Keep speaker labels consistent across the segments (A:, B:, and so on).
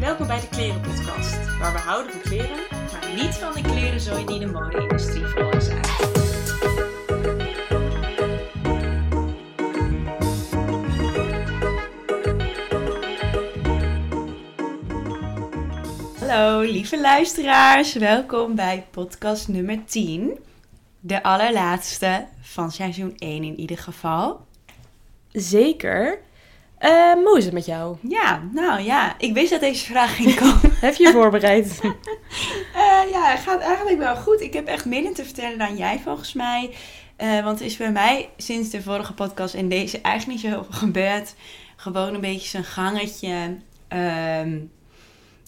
A: Welkom bij de Klerenpodcast, waar we houden van kleren, maar niet van de klerenzooi die de mode-industrie veroorzaakt. Hallo lieve luisteraars, welkom bij podcast nummer 10. De allerlaatste van seizoen 1 in ieder geval.
B: Zeker. Eh, hoe is het met jou?
A: Ja, nou ja, ik wist dat deze vraag ging komen.
B: Heb je je voorbereid?
A: Eh, ja, het gaat eigenlijk wel goed. Ik heb echt minder te vertellen dan jij volgens mij. Eh, want er is bij mij sinds de vorige podcast en deze eigenlijk niet zo gebeurd. Gewoon een beetje zo'n gangetje. Ehm,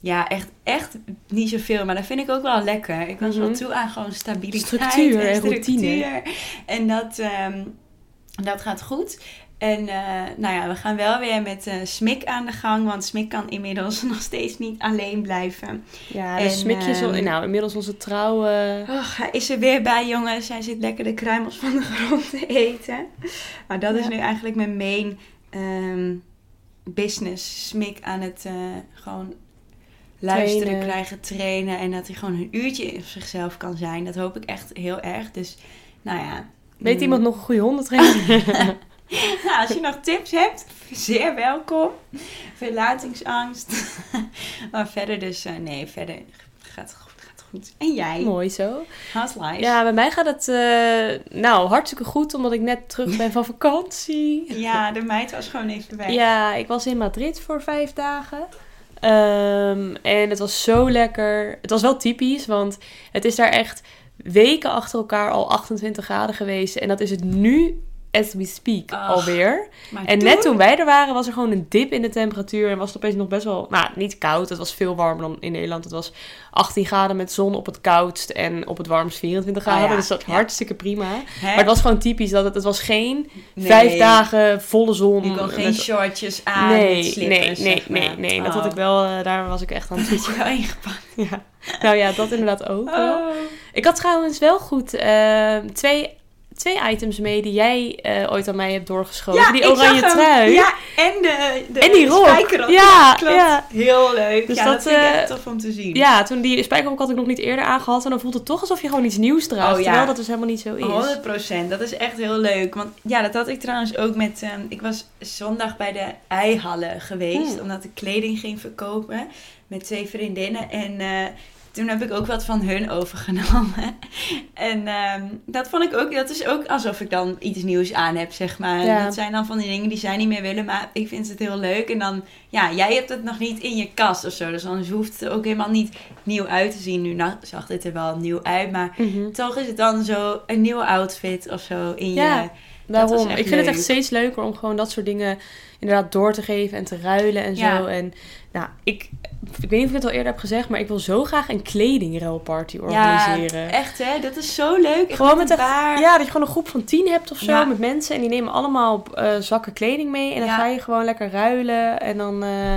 A: ja, echt, echt niet zoveel. Maar dat vind ik ook wel lekker. Ik was wel
B: Mhm.
A: toe aan gewoon stabiliteit
B: Structuur en
A: structuur.
B: routine.
A: En dat, ehm, dat gaat goed. En eh, nou ja, we gaan wel weer met eh Smik aan de gang. Want Smik kan inmiddels nog steeds niet alleen blijven.
B: Ja,
A: En,
B: dus smikjes.
A: ehm,
B: nou, inmiddels onze trouwe.
A: Och, hij is er weer bij, jongens. Hij zit lekker de kruimels van de grond te eten. Maar dat is nu eigenlijk mijn main ehm, business. Smik aan het eh, gewoon luisteren,
B: Trainen.
A: krijgen, trainen. En dat hij gewoon een uurtje in zichzelf kan zijn. Dat hoop ik echt heel erg. Dus, nou ja.
B: Weet
A: mm.
B: iemand nog een goede hondentrainer?
A: Nou, als je nog tips hebt, zeer welkom. Verlatingsangst. maar verder dus, eh, nee, verder gaat, goed- gaat goed. En jij?
B: Mooi zo.
A: How's life?
B: Ja, bij mij gaat het eh, nou hartstikke goed, omdat ik net terug ben van vakantie.
A: Ja, de meid was gewoon even weg.
B: Ja, ik was in Madrid voor vijf dagen. Ehm, en het was zo lekker. Het was wel typisch, want het is daar echt weken achter elkaar al 28 graden geweest. En dat is het nu, as we speak,
A: Ach,
B: alweer. En net toen wij er waren, was er gewoon een dip in de temperatuur. En was het opeens nog best wel, nou, niet koud. Het was veel warmer dan in Nederland. Het was 18 graden met zon op het koudst. En op het warmst 24 graden.
A: Ah ja,
B: Dus dat
A: ja.
B: hartstikke prima.
A: Hè?
B: Maar het was gewoon typisch dat het, het was geen
A: Nee.
B: vijf dagen volle zon.
A: Je kon geen
B: met-
A: shortjes aan
B: Nee, nee, nee,
A: zeg maar.
B: nee, nee. Dat
A: Oh.
B: had ik wel, eh, daar was ik echt aan het
A: wel ingepakt.
B: ja. Nou ja, dat inderdaad ook.
A: Oh.
B: Ik had trouwens wel goed eh, twee, twee items mee die jij eh, ooit aan mij hebt doorgeschoven. die
A: ik
B: oranje trui.
A: Ja, en de, de
B: En die rok.
A: spijkerrok.
B: Ja,
A: klopt.
B: ja.
A: Heel leuk.
B: Dus
A: ja,
B: dat,
A: dat, vind ik
B: eh,
A: echt tof om te zien.
B: Ja, toen die spijkerrok had ik nog niet eerder aangehad. En dan voelt het toch alsof je gewoon iets nieuws draagt.
A: Oh, ja.
B: Terwijl dat dus helemaal niet zo is.
A: 100 procent. Dat is echt heel leuk. Want ja, dat had ik trouwens ook met... ehm, ik was zondag bij de eihallen geweest.
B: Hmm.
A: Omdat ik kleding ging verkopen. Met twee vriendinnen. En eh, toen heb ik ook wat van hun overgenomen. en ehm, dat vond ik ook... Dat is ook alsof ik dan iets nieuws aan heb, zeg maar.
B: Ja.
A: Dat zijn dan van die dingen die zij niet meer willen. Maar ik vind het heel leuk. En dan... Ja, jij hebt het nog niet in je kast of zo. Dus dan hoeft het er ook helemaal niet nieuw uit te zien. Nu nou, zag dit er wel nieuw uit. Maar
B: Mhm.
A: toch is het dan zo een nieuwe outfit of zo in
B: Ja.
A: je...
B: Daarom. Ik vind het echt steeds leuker om gewoon dat soort dingen inderdaad door te geven en te ruilen en zo.
A: Ja.
B: En nou, ik, ik weet niet of ik het al eerder heb gezegd, maar ik wil zo graag een kledingruilparty
A: Ja,
B: organiseren.
A: echt hè, dat is zo leuk.
B: Gewoon met een,
A: paar...
B: ja, dat je gewoon een groep van tien hebt of zo
A: Ja.
B: met mensen en die nemen allemaal eh, zakken kleding mee en dan
A: Ja.
B: ga je gewoon lekker ruilen en dan eh,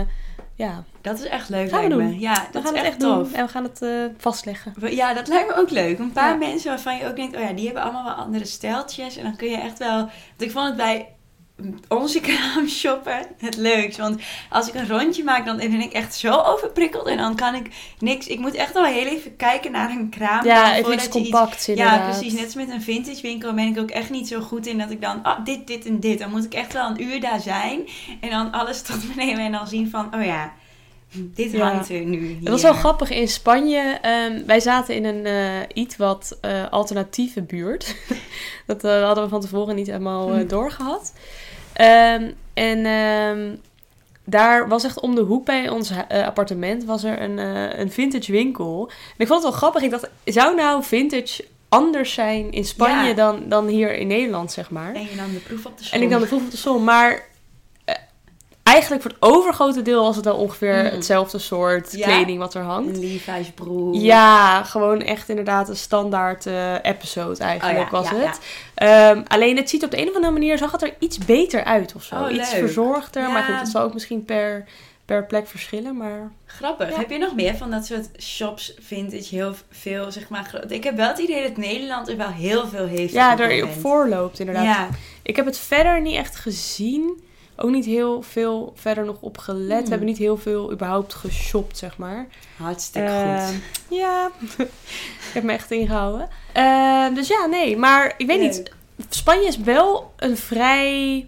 B: ja,
A: Dat is echt leuk
B: Gaan we doen.
A: me. Ja,
B: we
A: dat
B: gaan
A: is
B: het
A: echt tof.
B: doen en we gaan het eh, vastleggen.
A: We- Ja, dat lijkt me ook leuk. Een paar
B: Ja.
A: mensen waarvan je ook denkt, oh ja, die hebben allemaal wel andere stijltjes. En dan kun je echt wel... Want ik vond het bij onze kraam shoppen het leukst. Want als ik een rondje maak, dan ben ik echt zo overprikkeld. En dan kan ik niks... Ik moet echt wel heel even kijken naar een kraam.
B: Ja, even iets compacts.
A: Ja, precies. Net als met een vintage winkel ben ik ook echt niet zo goed in dat ik dan, ah, dit, dit en dit. Dan moet ik echt wel een uur daar zijn. En dan alles tot me nemen en dan zien van, oh ja, dit
B: Ja.
A: hangt er nu hier.
B: Het was wel grappig in Spanje. ehm, wij zaten in een eh, iets wat eh, alternatieve buurt. dat eh, hadden we van tevoren niet helemaal eh,
A: Hm.
B: doorgehad. Ehm, en ehm, daar was echt om de hoek bij ons eh, appartement was er een, eh, een vintage winkel. En ik vond het wel grappig. Ik dacht, zou nou vintage anders zijn in Spanje
A: Ja.
B: dan, dan hier in Nederland, zeg maar?
A: En je nam de proef op de som.
B: En ik nam de proef op de som. Maar eigenlijk voor het overgrote deel was het wel ongeveer
A: Mm.
B: hetzelfde soort
A: Ja?
B: kleding wat er hangt.
A: Levi's broek.
B: Ja, gewoon echt inderdaad een standaard eh, episode eigenlijk
A: Oh ja,
B: was
A: ja,
B: het. Ehm, alleen het ziet op de een of andere manier, zag het er iets beter uit of zo.
A: Oh,
B: iets
A: leuk.
B: verzorgder. Maar goed, dat zal ook misschien per, per plek verschillen. Maar
A: Grappig.
B: Ja.
A: Heb je nog meer van dat soort shops vintage heel veel, zeg maar... Ik heb wel het idee dat Nederland er wel heel veel heeft
B: ja, er op voorloopt inderdaad.
A: Ja,
B: Ik heb het verder niet echt gezien. Ook niet heel veel verder nog op gelet.
A: Hmm.
B: We hebben niet heel veel überhaupt geshopt, zeg maar.
A: Hartstikke
B: Eh,
A: goed.
B: Ja, ik heb me echt ingehouden. Eh, dus ja, nee, maar ik weet niet. Spanje is wel een vrij,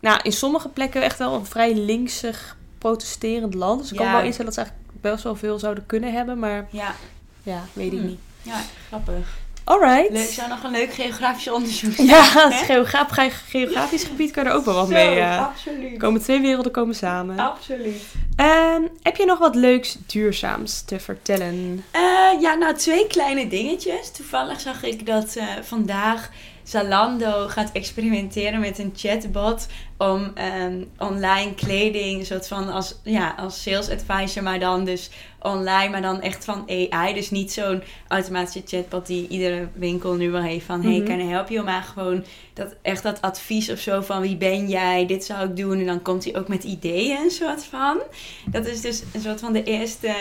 B: nou in sommige plekken echt wel een vrij linksig protesterend land. Dus ik kan
A: Ja.
B: wel instellen dat ze eigenlijk best wel veel zouden kunnen hebben, maar
A: Ja,
B: ja, weet ik
A: Hmm.
B: niet.
A: ja, grappig.
B: Alright.
A: Leuk, zou nog een leuk geografisch onderzoek
B: Ja,
A: zijn,
B: het
A: hè?
B: geograaf, ge- geografisch gebied kan er ook wel wat
A: Zo,
B: mee. eh
A: absoluut.
B: komen twee werelden komen samen.
A: Absoluut.
B: Ehm, heb je nog wat leuks duurzaams te vertellen?
A: Eh, ja, nou, twee kleine dingetjes. Toevallig zag ik dat eh, vandaag Zalando gaat experimenteren met een chatbot om ehm, online kleding, een soort van als, ja, als sales advisor, maar dan dus online, maar dan echt van AI. Dus niet zo'n automatische chatbot die iedere winkel nu wel heeft van, hey,
B: Mhm.
A: kan ik help je? Maar gewoon dat, echt dat advies of zo van, wie ben jij? Dit zou ik doen. En dan komt hij ook met ideeën, een soort van. Dat is dus een soort van de eerste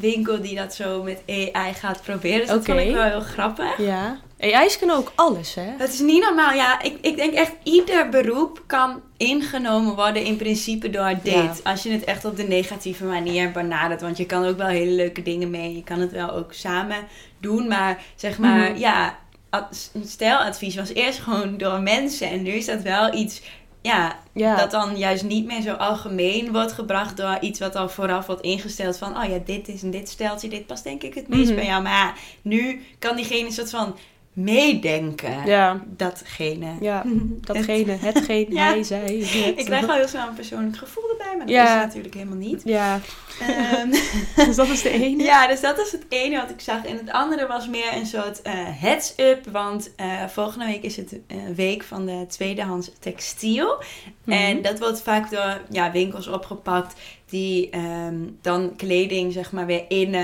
A: winkel die dat zo met AI gaat proberen. Dus dat vond ik wel heel grappig.
B: Ja. AI's kunnen ook alles, hè?
A: Het is niet normaal. Ja, ik, ik denk echt ieder beroep kan ingenomen worden in principe door dit.
B: Ja.
A: Als je het echt op de negatieve manier benadert. Want je kan ook wel hele leuke dingen mee. Je kan het wel ook samen doen. Maar zeg maar,
B: Mhm.
A: ja, ad- stijladvies was eerst gewoon door mensen. En nu is dat wel iets, ja,
B: Ja.
A: dat dan juist niet meer zo algemeen wordt gebracht door iets wat al vooraf wordt ingesteld van, oh ja, dit is en dit steltje, dit past denk ik het meest
B: Mhm.
A: bij jou. Maar ja, nu kan diegene een soort van meedenken.
B: Ja,
A: Datgene.
B: ja, datgene, hetgeen
A: Ja.
B: hij zei. het-
A: Ik krijg al heel snel een persoonlijk gevoel erbij, maar dat
B: Ja.
A: is natuurlijk helemaal niet.
B: Ja,
A: Ehm,
B: dus dat is de ene.
A: ja, dus dat is het ene wat ik zag. En het andere was meer een soort eh heads-up. Want eh, volgende week is het eh, week van de tweedehands textiel.
B: Mhm.
A: En dat wordt vaak door ja, winkels opgepakt die ehm, dan kleding zeg maar weer in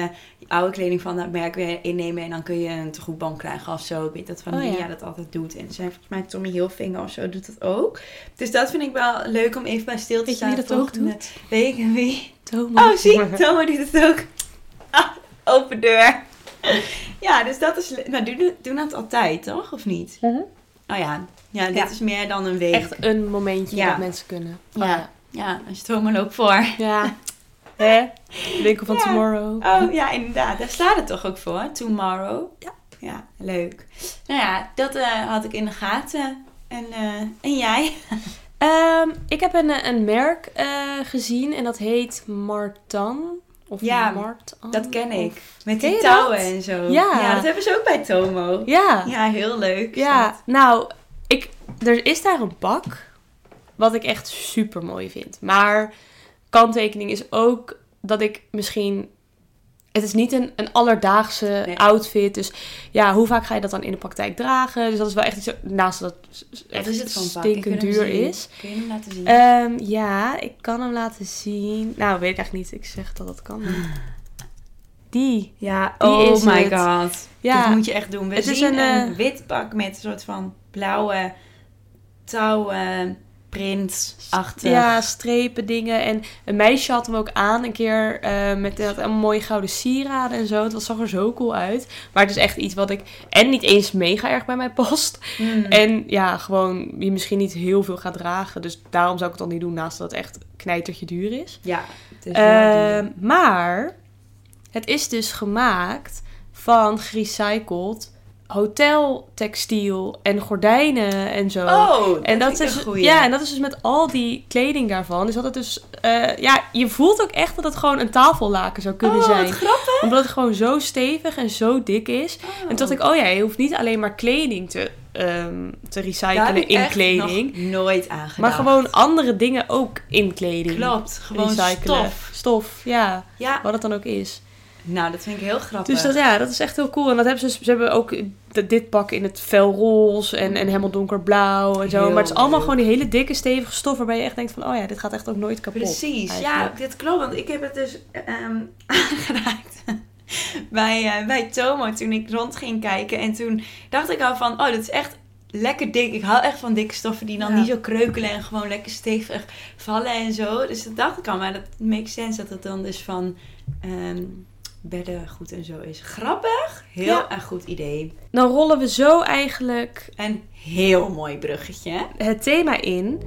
A: oude kleding van dat merk weer innemen. En dan kun je een tegoedbon krijgen of zo. Ik weet dat van
B: Oh, ja.
A: dat altijd doet. En zijn volgens mij Tommy Hilfiger of zo doet dat ook. Dus dat vind ik wel leuk om even bij stil te
B: Weet je
A: staan.
B: wie dat ook doet?
A: Week en wie?
B: Thomas.
A: Oh, zie, Thomas doet het ook. Ah, open deur. Ja, dus dat is... Nou, doen, doen dat altijd, toch? Of niet?
B: Mhm.
A: Oh ja. Ja, dit
B: Ja.
A: is meer dan een week.
B: Echt een momentje
A: Ja.
B: dat mensen kunnen. Oh,
A: Ja. Ja, als je het loopt voor.
B: Ja. Hè? Winkel van
A: Ja.
B: Tomorrow.
A: Oh ja, inderdaad. Daar staat het toch ook voor? Tomorrow.
B: Ja.
A: Ja, leuk. Nou ja, dat eh, had ik in de gaten. En, eh, en jij?
B: Ehm, ik heb een, eh, een merk gezien en dat heet Martan. Of
A: Ja,
B: Martan.
A: Dat ken ik.
B: of-
A: Met
B: Ken
A: die touwen
B: dat?
A: en zo.
B: Ja.
A: dat hebben ze ook bij Tomo.
B: Ja.
A: Ja, heel leuk.
B: Ja,
A: dat.
B: nou, ik, er is daar een pak wat ik echt super mooi vind. Maar kanttekening is ook dat ik misschien. Het is niet een, een alledaagse
A: Nee.
B: outfit. Dus ja, hoe vaak ga je dat dan in de praktijk dragen? Dus dat is wel echt iets. Naast dat het echt
A: is het
B: stinkend duur is.
A: Kun je hem laten zien?
B: Ehm, ja, ik kan hem laten zien. Nou, weet ik eigenlijk niet. Ik zeg dat dat kan. Die.
A: ja,
B: die
A: oh
B: is
A: my
B: het.
A: god.
B: Ja.
A: Dit moet je echt doen. We
B: Het is
A: zien
B: een,
A: een,
B: eh,
A: wit pak met een soort van blauwe touwen, print-achtig.
B: Ja, strepen dingen. En een meisje had hem ook aan een keer eh, met dat allemaal mooie gouden sieraden en zo. Was- zag er zo cool uit. Maar het is echt iets wat ik en niet eens mega erg bij mij past.
A: Mm.
B: En ja, gewoon je misschien niet heel veel gaat dragen. Dus daarom zou ik het dan niet doen naast dat het echt knijtertje duur is.
A: Ja, het is wel duur.
B: Ehm, maar het is dus gemaakt van gerecycled hoteltextiel en gordijnen en zo.
A: Oh,
B: En dat, is,
A: een goeie.
B: ja, en dat is dus met al die kleding daarvan. Dus dat het dus, eh, ja, je voelt ook echt dat het gewoon een tafellaken zou kunnen
A: oh,
B: zijn.
A: grappig.
B: Omdat het gewoon zo stevig en zo dik is.
A: Oh.
B: En toen dacht ik, oh ja, je hoeft niet alleen maar kleding te, ehm, te recyclen in kleding.
A: nog nooit.
B: Maar gewoon andere dingen ook in kleding.
A: Klopt, gewoon
B: recyclen.
A: stof.
B: Stof, ja.
A: Ja,
B: Wat het dan ook is.
A: Nou, dat vind ik heel grappig.
B: Dus dat, ja, dat is echt heel cool. En dat hebben ze, ze hebben ook dit pak in het fel roze en, en helemaal donkerblauw en zo.
A: Heel
B: maar het is allemaal
A: leuk.
B: gewoon die hele dikke, stevige stof waarbij je echt denkt van, oh ja, dit gaat echt ook nooit kapot.
A: Precies, ja, dit klopt. Want ik heb het dus ehm, aangeraakt bij, eh, bij Tomo toen ik rond ging kijken. En toen dacht ik al van, oh, dat is echt lekker dik. Ik hou echt van dikke stoffen die dan
B: Ja.
A: niet zo kreukelen en gewoon lekker stevig vallen en zo. Dus dat dacht ik al. Maar dat makes sense dat het dan dus van bedden goed en zo is. Grappig. Heel een goed idee.
B: Dan rollen we zo eigenlijk
A: een heel mooi bruggetje.
B: Het thema in.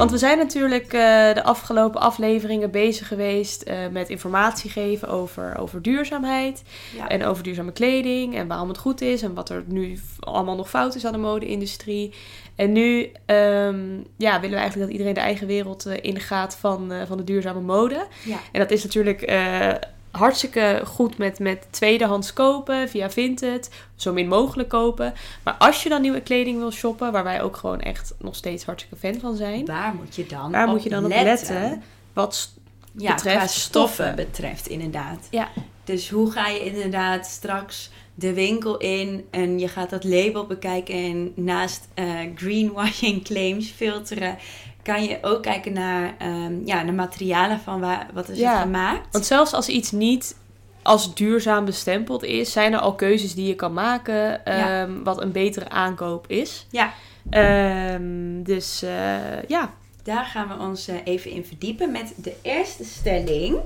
B: Want we zijn natuurlijk eh, de afgelopen afleveringen bezig geweest eh, met informatie geven over, over duurzaamheid. En over duurzame kleding en waarom het goed is en wat er nu allemaal nog fout is aan de mode-industrie. En nu ehm, ja, willen we eigenlijk dat iedereen de eigen wereld eh, ingaat van, eh, van de duurzame mode.
A: Ja.
B: En dat is natuurlijk eh, hartstikke goed met, met tweedehands kopen via Vinted. Zo min mogelijk kopen. Maar als je dan nieuwe kleding wil shoppen, waar wij ook gewoon echt nog steeds hartstikke fan van zijn.
A: Waar moet je dan
B: Waar
A: op
B: moet je dan op letten? Wat
A: Ja,
B: betreft
A: qua stoffen. betreft inderdaad.
B: Ja.
A: Dus hoe ga je inderdaad straks de winkel in en je gaat dat label bekijken en naast eh, greenwashing claims filteren, kan je ook kijken naar ehm, ja, de materialen van waar, wat is
B: Ja,
A: het gemaakt.
B: Want zelfs als iets niet als duurzaam bestempeld is, zijn er al keuzes die je kan maken
A: Ja.
B: ehm, wat een betere aankoop is.
A: Ja.
B: Ehm, dus eh, ja,
A: Daar gaan we ons eh, even in verdiepen met de eerste stelling.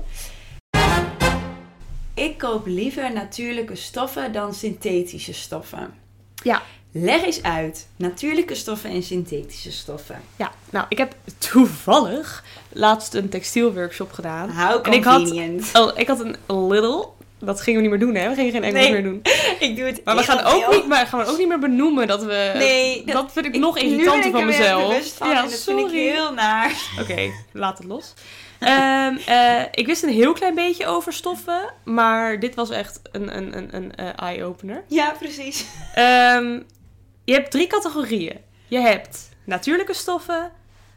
A: Ik koop liever natuurlijke stoffen dan synthetische stoffen.
B: Ja.
A: Leg eens uit. Natuurlijke stoffen en synthetische stoffen.
B: ja, nou ik heb toevallig laatst een textielworkshop gedaan.
A: How
B: En ik had-
A: convenient.
B: Oh, ik had een little. Dat gingen we niet meer doen, hè? We gingen geen Engels
A: Nee.
B: meer doen.
A: Ik doe het
B: Maar we gaan ook niet, maar gaan we ook niet meer benoemen dat we.
A: Nee,
B: dat,
A: dat-
B: vind ik,
A: Ik-
B: nog irritanter van mezelf.
A: van
B: ja,
A: en dat
B: sorry.
A: vind ik heel naar.
B: Oké, laat het los. Ehm, eh, ik wist een heel klein beetje over stoffen, maar dit was echt een, een, een, een eh, eye-opener.
A: Ja, precies.
B: Ehm, je hebt drie categorieën. Je hebt natuurlijke stoffen,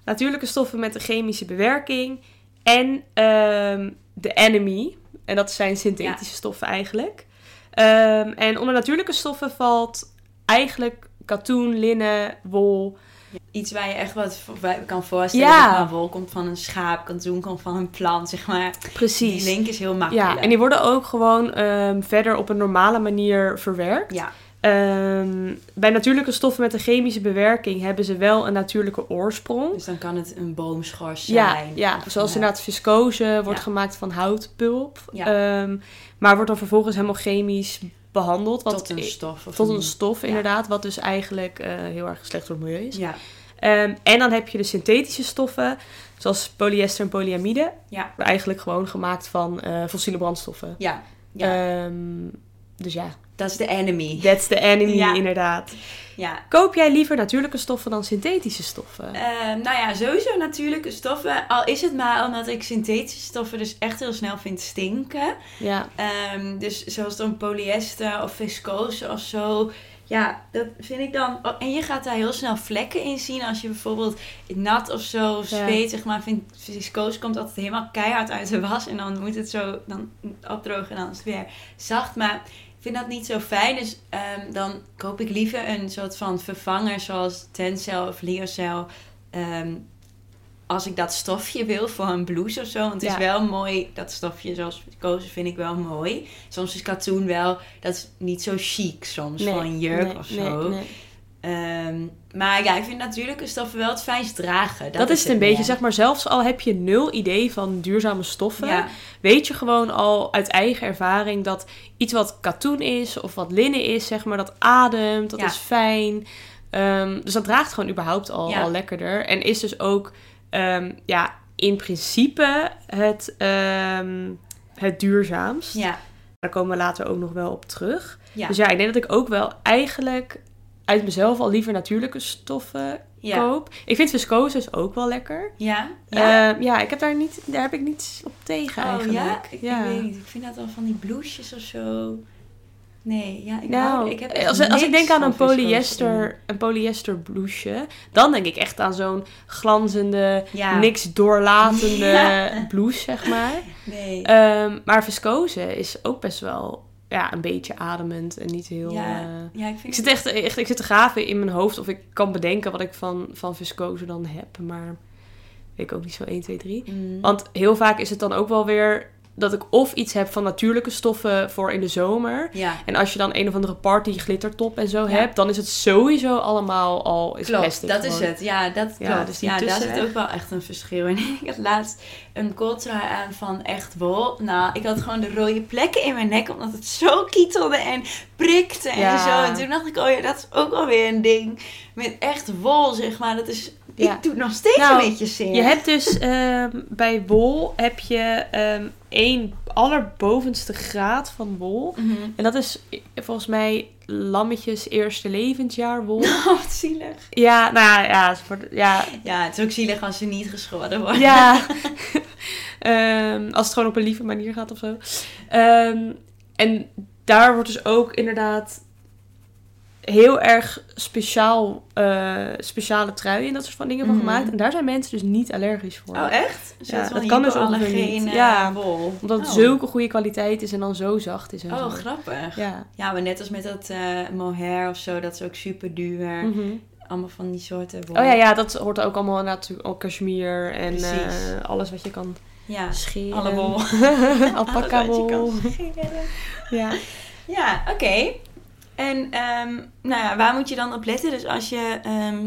B: natuurlijke stoffen met een chemische bewerking en ehm, de enemy. En dat zijn synthetische stoffen eigenlijk. Ehm, en onder natuurlijke stoffen valt eigenlijk katoen, linnen, wol.
A: Iets waar je echt wat bij kan voorstellen.
B: Ja.
A: Zeg maar, wol komt van een schaap, katoen komt van een plant, zeg maar.
B: Precies.
A: Die link is heel makkelijk.
B: Ja, en die worden ook gewoon ehm, verder op een normale manier verwerkt.
A: Ja,
B: Ehm, bij natuurlijke stoffen met een chemische bewerking hebben ze wel een natuurlijke oorsprong.
A: dus dan kan het een boomschors zijn.
B: ja, zoals inderdaad viscose wordt
A: Ja.
B: gemaakt van houtpulp.
A: Ja.
B: Ehm, maar wordt dan vervolgens helemaal chemisch behandeld. Wat
A: tot een stof. Of
B: tot een stof, inderdaad. Wat dus eigenlijk eh, heel erg slecht voor het milieu is.
A: Ja,
B: Ehm, en dan heb je de synthetische stoffen, zoals polyester en polyamide.
A: ja,
B: Eigenlijk gewoon gemaakt van eh, fossiele brandstoffen.
A: ja. ja.
B: Dus ja,
A: dat is de enemy.
B: that's the enemy
A: Ja.
B: inderdaad.
A: Ja.
B: Koop jij liever natuurlijke stoffen dan synthetische stoffen?
A: Eh, nou ja, sowieso natuurlijke stoffen. Al is het maar omdat ik synthetische stoffen dus echt heel snel vind stinken.
B: ja,
A: Ehm, dus zoals dan polyester of viscose of zo. Ja, dat vind ik dan... oh, En je gaat daar heel snel vlekken in zien. Als je bijvoorbeeld nat of zo of
B: Ja.
A: zweet, zeg maar. Vind, viscose komt altijd helemaal keihard uit de was. En dan moet het zo dan opdrogen en dan is het weer zacht. Maar vind dat niet zo fijn. Dus ehm, dan koop ik liever een soort van vervanger zoals Tencel of Lyocell. Ehm, als ik dat stofje wil voor een blouse of zo. Want het
B: Ja.
A: is wel mooi, dat stofje zoals viscose vind ik wel mooi. Soms is katoen wel, dat is niet zo chic soms voor een jurk
B: nee,
A: of zo.
B: nee.
A: Ehm, maar ja, ik vind natuurlijke stoffen wel het fijnst dragen.
B: Dat, is het een beetje, zeg maar, zelfs al heb je nul idee van duurzame stoffen,
A: Ja,
B: weet je gewoon al uit eigen ervaring dat iets wat katoen is of wat linnen is, zeg maar, dat ademt, dat
A: Ja.
B: is fijn. Ehm, dus dat draagt gewoon überhaupt al, lekkerder. En is dus ook, ehm, ja, in principe het, ehm, het duurzaamst.
A: ja,
B: Daar komen we later ook nog wel op terug.
A: ja.
B: Dus ja, ik denk dat ik ook wel eigenlijk uit mezelf al liever natuurlijke stoffen
A: ja.
B: koop. Ik vind viscose dus ook wel lekker.
A: Ja?
B: Ja, ja ik heb daar, niet, daar heb ik niets op tegen
A: oh
B: eigenlijk.
A: ja? Ik, ik weet niet. Ik vind dat wel van die blouses of zo. Nee, ja, ik,
B: Nou,
A: hou, ik heb
B: als, als ik denk aan een polyester, een polyester blouseje, dan denk ik echt aan zo'n glanzende,
A: Ja.
B: niks doorlatende
A: Ja.
B: blouse, zeg maar.
A: Nee.
B: Ehm, maar viscose is ook best wel ja, een beetje ademend en niet heel...
A: ja.
B: eh,
A: ja, ik vind
B: Ik zit echt, echt ik zit te graven in mijn hoofd of ik kan bedenken wat ik van, van viscose dan heb. Maar weet ik ook niet zo 1, 2, 3.
A: Mm.
B: Want heel vaak is het dan ook wel weer dat ik of iets heb van natuurlijke stoffen voor in de zomer.
A: Ja,
B: En als je dan een of andere party glittertop en zo
A: Ja.
B: hebt, dan is het sowieso allemaal al is
A: klopt.
B: plastic.
A: Dat is het. Ja, dat
B: Ja,
A: klopt.
B: dus
A: ja, daar zit ook wel echt een verschil in. Ik had laatst een kooltrui aan van echt wol. Nou, ik had gewoon de rode plekken in mijn nek, omdat het zo kietelde en prikte en
B: Ja.
A: zo. En toen dacht ik, oh ja, dat is ook alweer een ding. Met echt wol, zeg maar. Dat is,
B: Ja.
A: ik doe nog steeds
B: Nou,
A: een beetje zeer.
B: Je hebt dus ehm, bij wol heb je ehm één allerbovenste graad van wol.
A: Mhm.
B: En dat is eh, volgens mij lammetjes eerste levensjaar wol.
A: Oh, wat zielig.
B: ja, nou ja, ja, ja,
A: Ja, het is ook zielig als ze niet geschoren worden.
B: ja. Ehm, als het gewoon op een lieve manier gaat of zo. En daar wordt dus ook inderdaad heel erg speciaal, eh, speciale truien en dat soort van dingen
A: Mhm.
B: van gemaakt. En daar zijn mensen dus niet allergisch voor.
A: Oh, echt?
B: Ja, dat kan dus ongeveer niet. Ja.
A: wol.
B: Omdat het
A: oh.
B: zulke goede kwaliteit is en dan zo zacht is en
A: Oh,
B: zo.
A: grappig. Ja.
B: Ja.
A: maar net als met dat eh mohair of zo, dat is ook super duur.
B: Mhm.
A: Allemaal van die soorten wol.
B: Oh ja, ja, dat hoort ook allemaal natuurlijk ook cashmere en eh, alles wat je kan
A: Ja,
B: scheren.
A: alle wol.
B: Alpaca wol. Ja.
A: Ja, oké. En ehm, nou ja, waar moet je dan op letten? Dus als je ehm,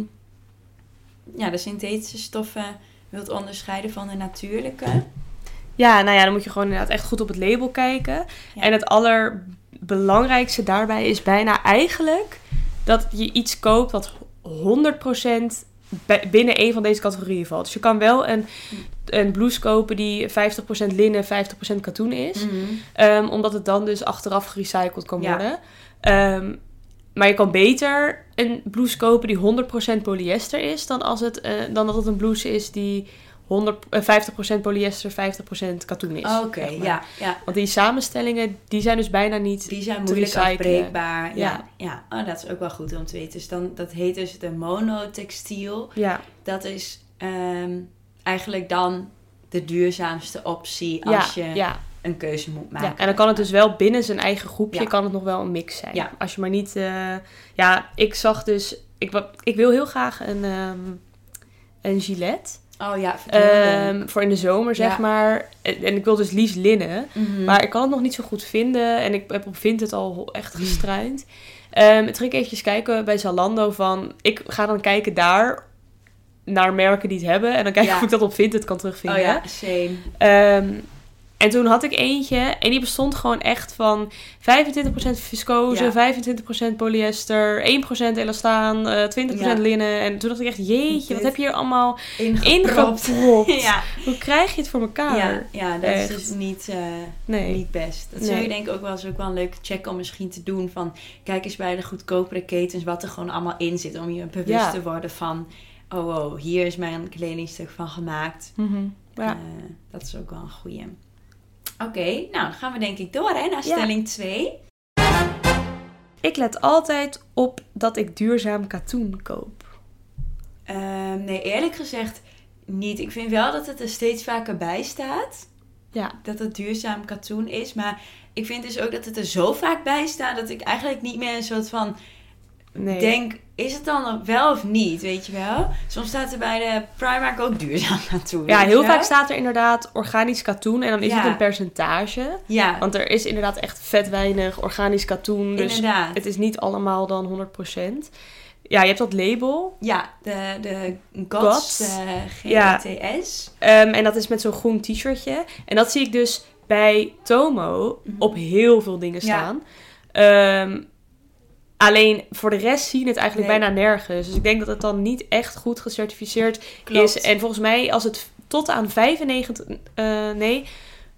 A: ja, de synthetische stoffen wilt onderscheiden van de natuurlijke.
B: ja, nou ja, dan moet je gewoon inderdaad echt goed op het label kijken.
A: Ja.
B: En het allerbelangrijkste daarbij is bijna eigenlijk dat je iets koopt wat 100% bij- binnen een van deze categorieën valt. Dus je kan wel een, een blouse kopen die 50% linnen, 50% katoen is.
A: Mhm.
B: Ehm, omdat het dan dus achteraf gerecycled kan
A: Ja.
B: worden. Ehm, maar je kan beter een blouse kopen die 100% polyester is... dan, als het, eh, dan dat het een blouse is die 100, eh, 50% polyester, 50% katoen is.
A: Oké,
B: zeg maar.
A: ja, ja.
B: Want die samenstellingen, die zijn dus bijna niet...
A: Die zijn moeilijk afbreekbaar. Ja,
B: Ja.
A: ja. Oh, dat is ook wel goed om te weten. Dus dan, dat heet dus de monotextiel.
B: Ja,
A: Dat is ehm, eigenlijk dan de duurzaamste optie
B: ja,
A: als je
B: ja,
A: een keuze moet maken.
B: ja. En dan kan het dus wel binnen zijn eigen groepje... Kan het nog wel een mix zijn.
A: Ja.
B: Als je maar niet... eh, ja, ik zag dus... Ik, ik wil heel graag een, ehm een gilet...
A: Oh ja.
B: Ehm, voor in de zomer, zeg
A: Ja.
B: maar. En, en ik wil dus liefst linnen.
A: Mhm.
B: Maar ik kan het nog niet zo goed vinden. En ik heb op Vinted al echt gestruind. Ehm toen ging ik eventjes kijken bij Zalando van... Ik ga dan kijken daar naar merken die het hebben. En dan kijken
A: Ja.
B: of ik dat op Vinted kan
A: Oh
B: terugvinden.
A: ja, same.
B: Ehm, en toen had ik eentje en die bestond gewoon echt van 25% viscose,
A: Ja.
B: 25% polyester, 1% elastaan, eh 20%
A: Ja.
B: linnen. En toen dacht ik echt, jeetje, wat heb je hier allemaal
A: Ingepropt.
B: ingepropt?
A: ja.
B: Hoe krijg je het voor elkaar?
A: Ja, ja, dat
B: Echt.
A: is dus niet, eh,
B: Nee.
A: niet best. Dat zou je denk ik ook wel eens ook wel een leuke check om misschien te doen. Van kijk eens bij de goedkopere ketens wat er gewoon allemaal in zit. Om je bewust te worden van, oh wow, hier is mijn kledingstuk van gemaakt.
B: Mhm. Ja.
A: Eh, dat is ook wel een goeie. Oké, nou dan gaan we denk ik door hè, naar
B: Ja.
A: stelling 2.
B: Ik let altijd op dat ik duurzaam katoen koop.
A: Ehm, nee, eerlijk gezegd niet. Ik vind wel dat het er steeds vaker bij staat.
B: Ja.
A: Dat het duurzaam katoen is. Maar ik vind dus ook dat het er zo vaak bij staat dat ik eigenlijk niet meer een soort van
B: Nee.
A: denk, is het dan wel of niet, weet je wel? Soms staat er bij de Primark ook duurzaam katoen.
B: ja, heel vaak staat er inderdaad organisch katoen en dan is
A: Ja.
B: het een percentage.
A: Ja,
B: Want er is inderdaad echt vet weinig organisch katoen. Dus
A: inderdaad.
B: het is niet allemaal dan 100%. Ja, je hebt dat label.
A: Ja, de, de
B: Gods.
A: GOTS. GTS.
B: Ehm, en dat is met zo'n groen t-shirtje. En dat zie ik dus bij Tomo
A: Mhm.
B: op heel veel dingen
A: Ja.
B: staan. Alleen voor de rest zie je het eigenlijk
A: Nee.
B: bijna nergens. Dus ik denk dat het dan niet echt goed gecertificeerd
A: Klopt.
B: is. En volgens mij, als het tot aan 95, eh, nee,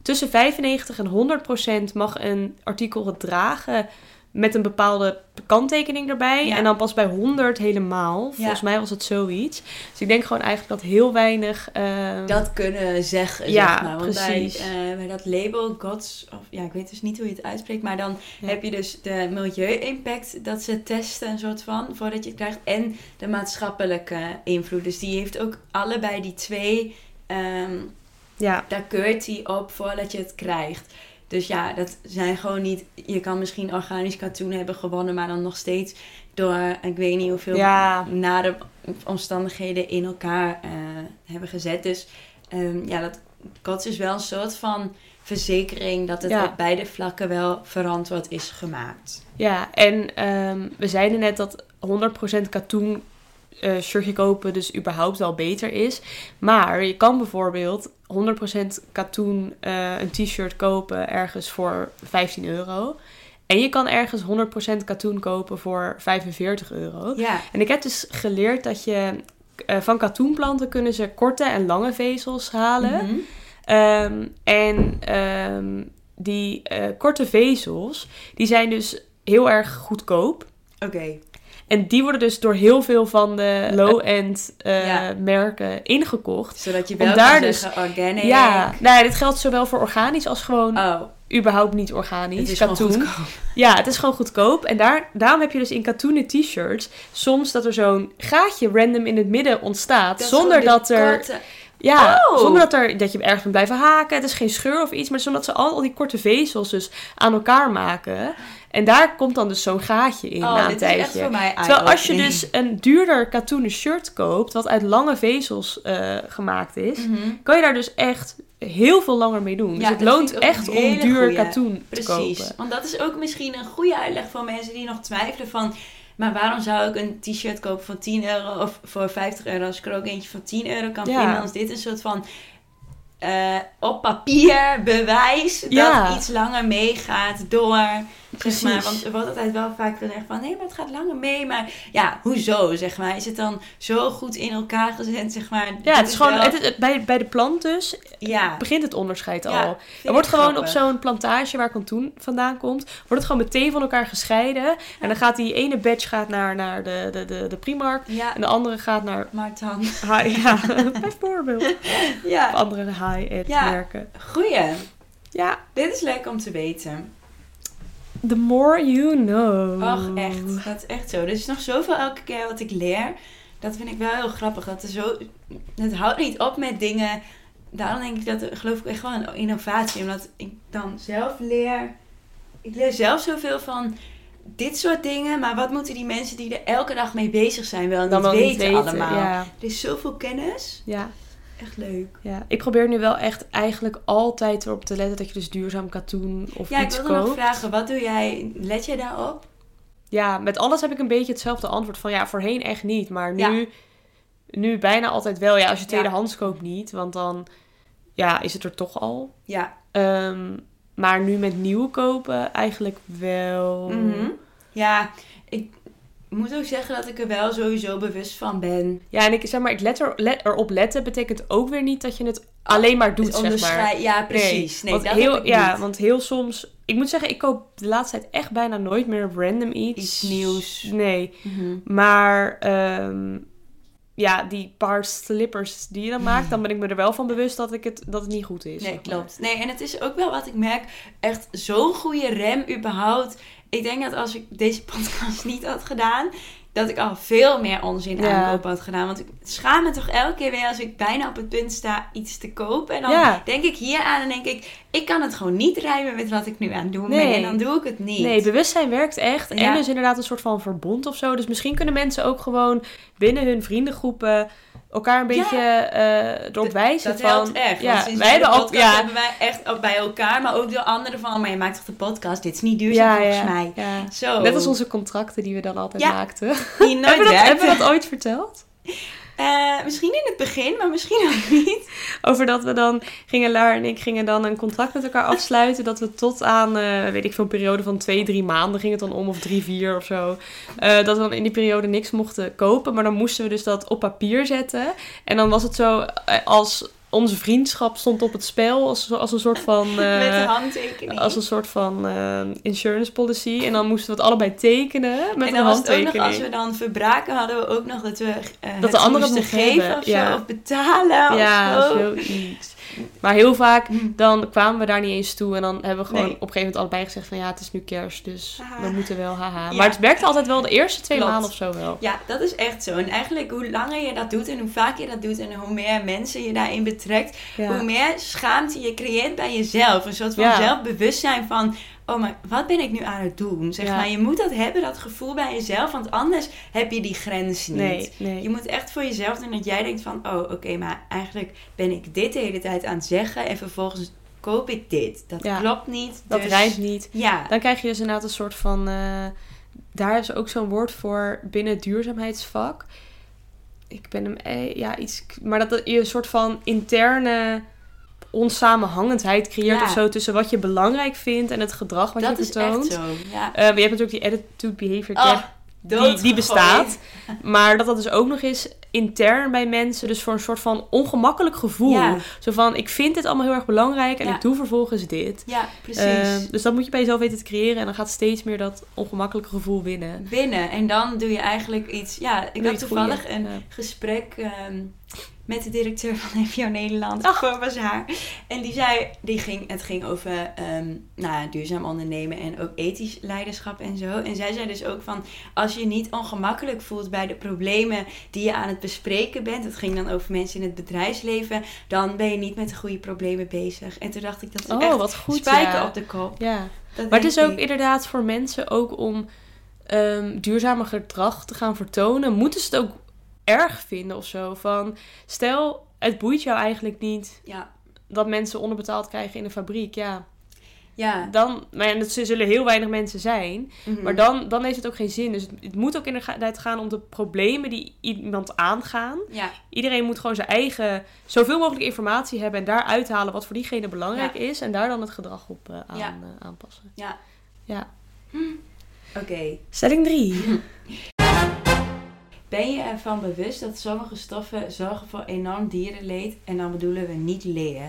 B: tussen 95 en 100 procent mag een artikel het dragen met een bepaalde kanttekening erbij.
A: Ja.
B: En dan pas bij 100 helemaal. Volgens mij was het zoiets. Dus ik denk gewoon eigenlijk dat heel weinig. eh,
A: dat kunnen zeggen,
B: Ja,
A: zeg maar. Want
B: precies.
A: Bij, eh, bij dat label GOTS, of ja, ik weet dus niet hoe je het uitspreekt, maar dan
B: Ja.
A: heb je dus de milieu-impact dat ze testen, een soort van, voordat je het krijgt, en de maatschappelijke invloed. Dus die heeft ook allebei die twee, ehm,
B: ja,
A: daar keurt hij op voordat je het krijgt. Dus ja, dat zijn gewoon niet. Je kan misschien organisch katoen hebben gewonnen, maar dan nog steeds door ik weet niet hoeveel
B: Ja.
A: nare omstandigheden in elkaar eh, hebben gezet. Dus ehm, ja, dat kots is wel een soort van verzekering dat het
B: Ja.
A: op beide vlakken wel verantwoord is gemaakt.
B: ja. En ehm, we zeiden net dat 100% katoen eh, shirtje kopen dus überhaupt wel beter is. Maar je kan bijvoorbeeld 100% katoen eh, een t-shirt kopen ergens voor 15 euro. En je kan ergens 100% katoen kopen voor 45 euro.
A: Ja.
B: En ik heb dus geleerd dat je eh, van katoenplanten kunnen ze korte en lange vezels halen.
A: Mhm.
B: Ehm, en ehm, die korte vezels, die zijn dus heel erg goedkoop.
A: Oké.
B: En die worden dus door heel veel van de low-end eh,
A: Ja.
B: merken ingekocht.
A: Zodat je
B: Om
A: wel
B: daar
A: kan
B: dus-
A: zeggen organic.
B: Ja, nou, dit geldt zowel voor organisch als gewoon
A: Oh,
B: überhaupt niet organisch.
A: het is gewoon
B: katoen.
A: goedkoop.
B: Ja, het is gewoon goedkoop. En daar, daarom heb je dus in katoenen t-shirts soms dat er zo'n gaatje random in het midden ontstaat.
A: Dat
B: zonder
A: gewoon
B: dat er.
A: korte-
B: Ja,
A: Oh.
B: zonder dat, er, dat je ergens moet blijven haken. Het is geen scheur of iets. Maar zonder dat ze al, al die korte vezels dus aan elkaar maken. En daar komt dan dus zo'n gaatje in
A: Oh,
B: na een
A: dit is echt
B: tijdje.
A: voor mij
B: Terwijl als je dus een duurder katoenen shirt koopt, wat uit lange vezels eh, gemaakt is,
A: Mhm.
B: kan je daar dus echt heel veel langer mee doen. dus het loont echt om duur
A: goeie.
B: katoen
A: Precies.
B: te kopen.
A: Want dat is ook misschien een goede uitleg voor mensen die nog twijfelen van... Maar waarom zou ik een t-shirt kopen van 10 euro of voor 50 euro als ik er ook eentje van 10 euro kan
B: Ja.
A: vinden? Als dit een soort van eh, op papier bewijs
B: Ja.
A: dat iets langer meegaat door...
B: Precies.
A: Zeg maar, want er wordt altijd wel vaak gezegd van nee, maar het gaat langer mee. Maar ja, hoezo? Zeg maar, is het dan zo goed in elkaar gezet? Zeg maar,
B: Ja, het is gewoon,
A: wel-
B: het bij, bij de plant dus
A: ja,
B: begint het onderscheid
A: Ja,
B: al. Er wordt gewoon
A: grappig.
B: op zo'n plantage waar katoen vandaan komt, wordt het gewoon meteen van elkaar gescheiden. En dan gaat die ene batch gaat naar, naar de, de, de, de Primark en de andere gaat naar
A: maar dan...
B: high, ja, bijvoorbeeld. Of
A: Ja,
B: andere high-end
A: Ja.
B: merken.
A: goeie.
B: Ja,
A: Dit is leuk om te weten.
B: the more you know.
A: Och, echt. Dat is echt zo. Er is nog zoveel elke keer wat ik leer. Dat vind ik wel heel grappig. Dat er zo... Het houdt niet op met dingen... Daarom denk ik dat er, geloof ik echt wel een innovatie. Omdat ik dan zelf leer... Ik leer zelf zoveel van dit soort dingen. Maar wat moeten die mensen die er elke dag mee bezig zijn wel niet weten,
B: niet
A: allemaal?
B: Ja,
A: Er is zoveel kennis.
B: ja,
A: Echt leuk.
B: ja. Ik probeer nu wel echt eigenlijk altijd erop te letten dat je dus duurzaam katoen of
A: Ja, ik
B: iets
A: wilde
B: koopt.
A: nog vragen. Wat doe jij? Let jij daarop?
B: Ja, met alles heb ik een beetje hetzelfde antwoord van ja, voorheen echt niet. Maar nu,
A: Ja.
B: nu bijna altijd wel. Ja, als je
A: Ja.
B: tweedehands koopt niet, want dan ja, is het er toch al.
A: Ja.
B: Ehm, maar nu met nieuw kopen eigenlijk wel.
A: Mhm. Ja, ik moet ook zeggen dat ik er wel sowieso bewust van ben.
B: Ja, en ik zeg maar, ik let, er, let erop letten betekent ook weer niet dat je het alleen maar doet, zeg maar.
A: Ja, precies. Nee,
B: want
A: dat
B: heel,
A: ik
B: ja,
A: niet.
B: want heel soms... Ik moet zeggen, ik koop de laatste tijd echt bijna nooit meer random iets.
A: Iets nieuws.
B: Nee.
A: Mhm.
B: Maar ehm, ja, die paar slippers die je dan maakt, dan ben ik me er wel van bewust dat, ik het, dat het niet goed is.
A: Nee,
B: zeg maar.
A: klopt. Nee, en het is ook wel wat ik merk. Echt zo'n goede rem überhaupt. Ik denk dat als ik deze podcast niet had gedaan... dat ik al veel meer onzin
B: Ja.
A: aankoop had gedaan. Want ik schaam me toch elke keer weer als ik bijna op het punt sta iets te kopen. En dan
B: Ja.
A: denk ik hier aan en denk ik... ik kan het gewoon niet rijmen met wat ik nu aan het doen ben.
B: Nee.
A: En dan doe ik het niet.
B: Nee, bewustzijn werkt echt. En
A: Ja.
B: dus inderdaad een soort van verbond of zo. Dus misschien kunnen mensen ook gewoon binnen hun vriendengroepen elkaar een beetje eh, erop wijzen
A: Dat
B: van...
A: helpt echt.
B: Ja, wij
A: de
B: hebben al...
A: podcast
B: Ja,
A: hebben wij echt ook bij elkaar, maar ook door anderen van... maar je maakt toch de podcast? Dit is niet duurzaam
B: ja,
A: volgens
B: ja,
A: mij.
B: ja.
A: Zo.
B: Net als onze contracten die we dan altijd
A: Ja.
B: maakten.
A: Die nooit
B: hebben, we dat, hebben we dat ooit verteld?
A: Eh, misschien in het begin, maar misschien ook niet.
B: Over dat we dan, gingen Lar en ik gingen dan een contract met elkaar afsluiten. Dat we tot aan, eh, weet ik veel, een periode van twee, drie maanden ging het dan om. Of drie, vier of zo. eh, dat we dan in die periode niks mochten kopen. Maar dan moesten we dus dat op papier zetten. En dan was het zo als onze vriendschap stond op het spel. Als, als een soort van... eh,
A: met de handtekening.
B: als een soort van eh, insurance policy. En dan moesten we het allebei tekenen met
A: en dan was het ook nog, als we dan verbraken, hadden we ook nog dat we eh
B: Dat de
A: het
B: andere
A: moesten geven
B: hebben,
A: of zo,
B: ja.
A: of betalen
B: Ja,
A: of zo.
B: zoiets. Maar heel vaak,
A: Hm.
B: dan kwamen we daar niet eens toe. En dan hebben we gewoon
A: Nee.
B: op een gegeven moment allebei gezegd van... Ja, het is nu kerst, dus we moeten wel, haha.
A: Ja.
B: Maar het werkte altijd wel de eerste twee
A: Klopt.
B: maanden of zo wel.
A: Ja, dat is echt zo. En eigenlijk hoe langer je dat doet en hoe vaak je dat doet en hoe meer mensen je daarin betrekt, hoe meer schaamte je creëert bij jezelf. Een soort van zelfbewustzijn van, oh maar wat ben ik nu aan het doen? Zeg
B: Ja.
A: maar, je moet dat hebben, dat gevoel bij jezelf, want anders heb je die grens niet.
B: nee, nee.
A: Je moet echt voor jezelf doen dat jij denkt van, oh oké, maar eigenlijk ben ik dit de hele tijd aan het zeggen en vervolgens koop ik dit. Dat
B: Ja.
A: klopt niet.
B: dat
A: dus,
B: niet.
A: Ja,
B: Dan krijg je dus inderdaad een soort van... eh, daar is ook zo'n woord voor binnen het duurzaamheidsvak. Ik ben hem... eh, ja, iets... Maar dat je een soort van interne onsamenhangendheid creëert
A: Ja.
B: of zo tussen wat je belangrijk vindt en het gedrag wat
A: dat
B: je
A: is
B: vertoont.
A: echt zo. Ja.
B: Maar je hebt natuurlijk die attitude behavior
A: Oh,
B: gap, die, bestaat. Maar dat dat dus ook nog eens intern bij mensen, dus voor een soort van ongemakkelijk gevoel.
A: Ja.
B: Zo van, ik vind dit allemaal heel erg belangrijk en
A: Ja.
B: ik doe vervolgens dit.
A: Ja, precies.
B: Eh, dus dat moet je bij jezelf weten te creëren en dan gaat steeds meer dat ongemakkelijke gevoel winnen.
A: Binnen. En dan doe je eigenlijk iets. Ja, ik had toevallig
B: goeie.
A: een
B: Ja.
A: gesprek ehm, met de directeur van NPO Nederland
B: Ach.
A: voor Bazaar. En die zei, die ging, het ging over ehm, nou, duurzaam ondernemen en ook ethisch leiderschap en zo. En zij zei dus ook van, als je niet ongemakkelijk voelt bij de problemen die je aan het bespreken bent, het ging dan over mensen in het bedrijfsleven, dan ben je niet met de goede problemen bezig. En toen dacht ik, dat is
B: Oh,
A: echt
B: wat goed.
A: spijker
B: ja.
A: op de kop.
B: Ja.
A: Dat
B: Maar het is ook inderdaad voor mensen ook om ehm duurzamer gedrag te gaan vertonen, moeten ze het ook erg vinden of zo. Van stel, het boeit jou eigenlijk niet
A: Ja,
B: dat mensen onderbetaald krijgen in een fabriek. Ja,
A: ja.
B: dan, maar ja, dat zullen heel weinig mensen zijn.
A: Mhm.
B: Maar dan, dan heeft het ook geen zin. Dus het, het moet ook inderdaad gaan om de problemen die iemand aangaan.
A: Ja,
B: Iedereen moet gewoon zijn eigen, zoveel mogelijk informatie hebben en daar uithalen wat voor diegene belangrijk
A: Ja.
B: is. En daar dan het gedrag op eh, aan,
A: Ja.
B: eh, aanpassen.
A: ja.
B: Ja.
A: Oké.
B: Stelling 3.
A: Ben je ervan bewust dat sommige stoffen zorgen voor enorm dierenleed? En dan bedoelen we niet leer.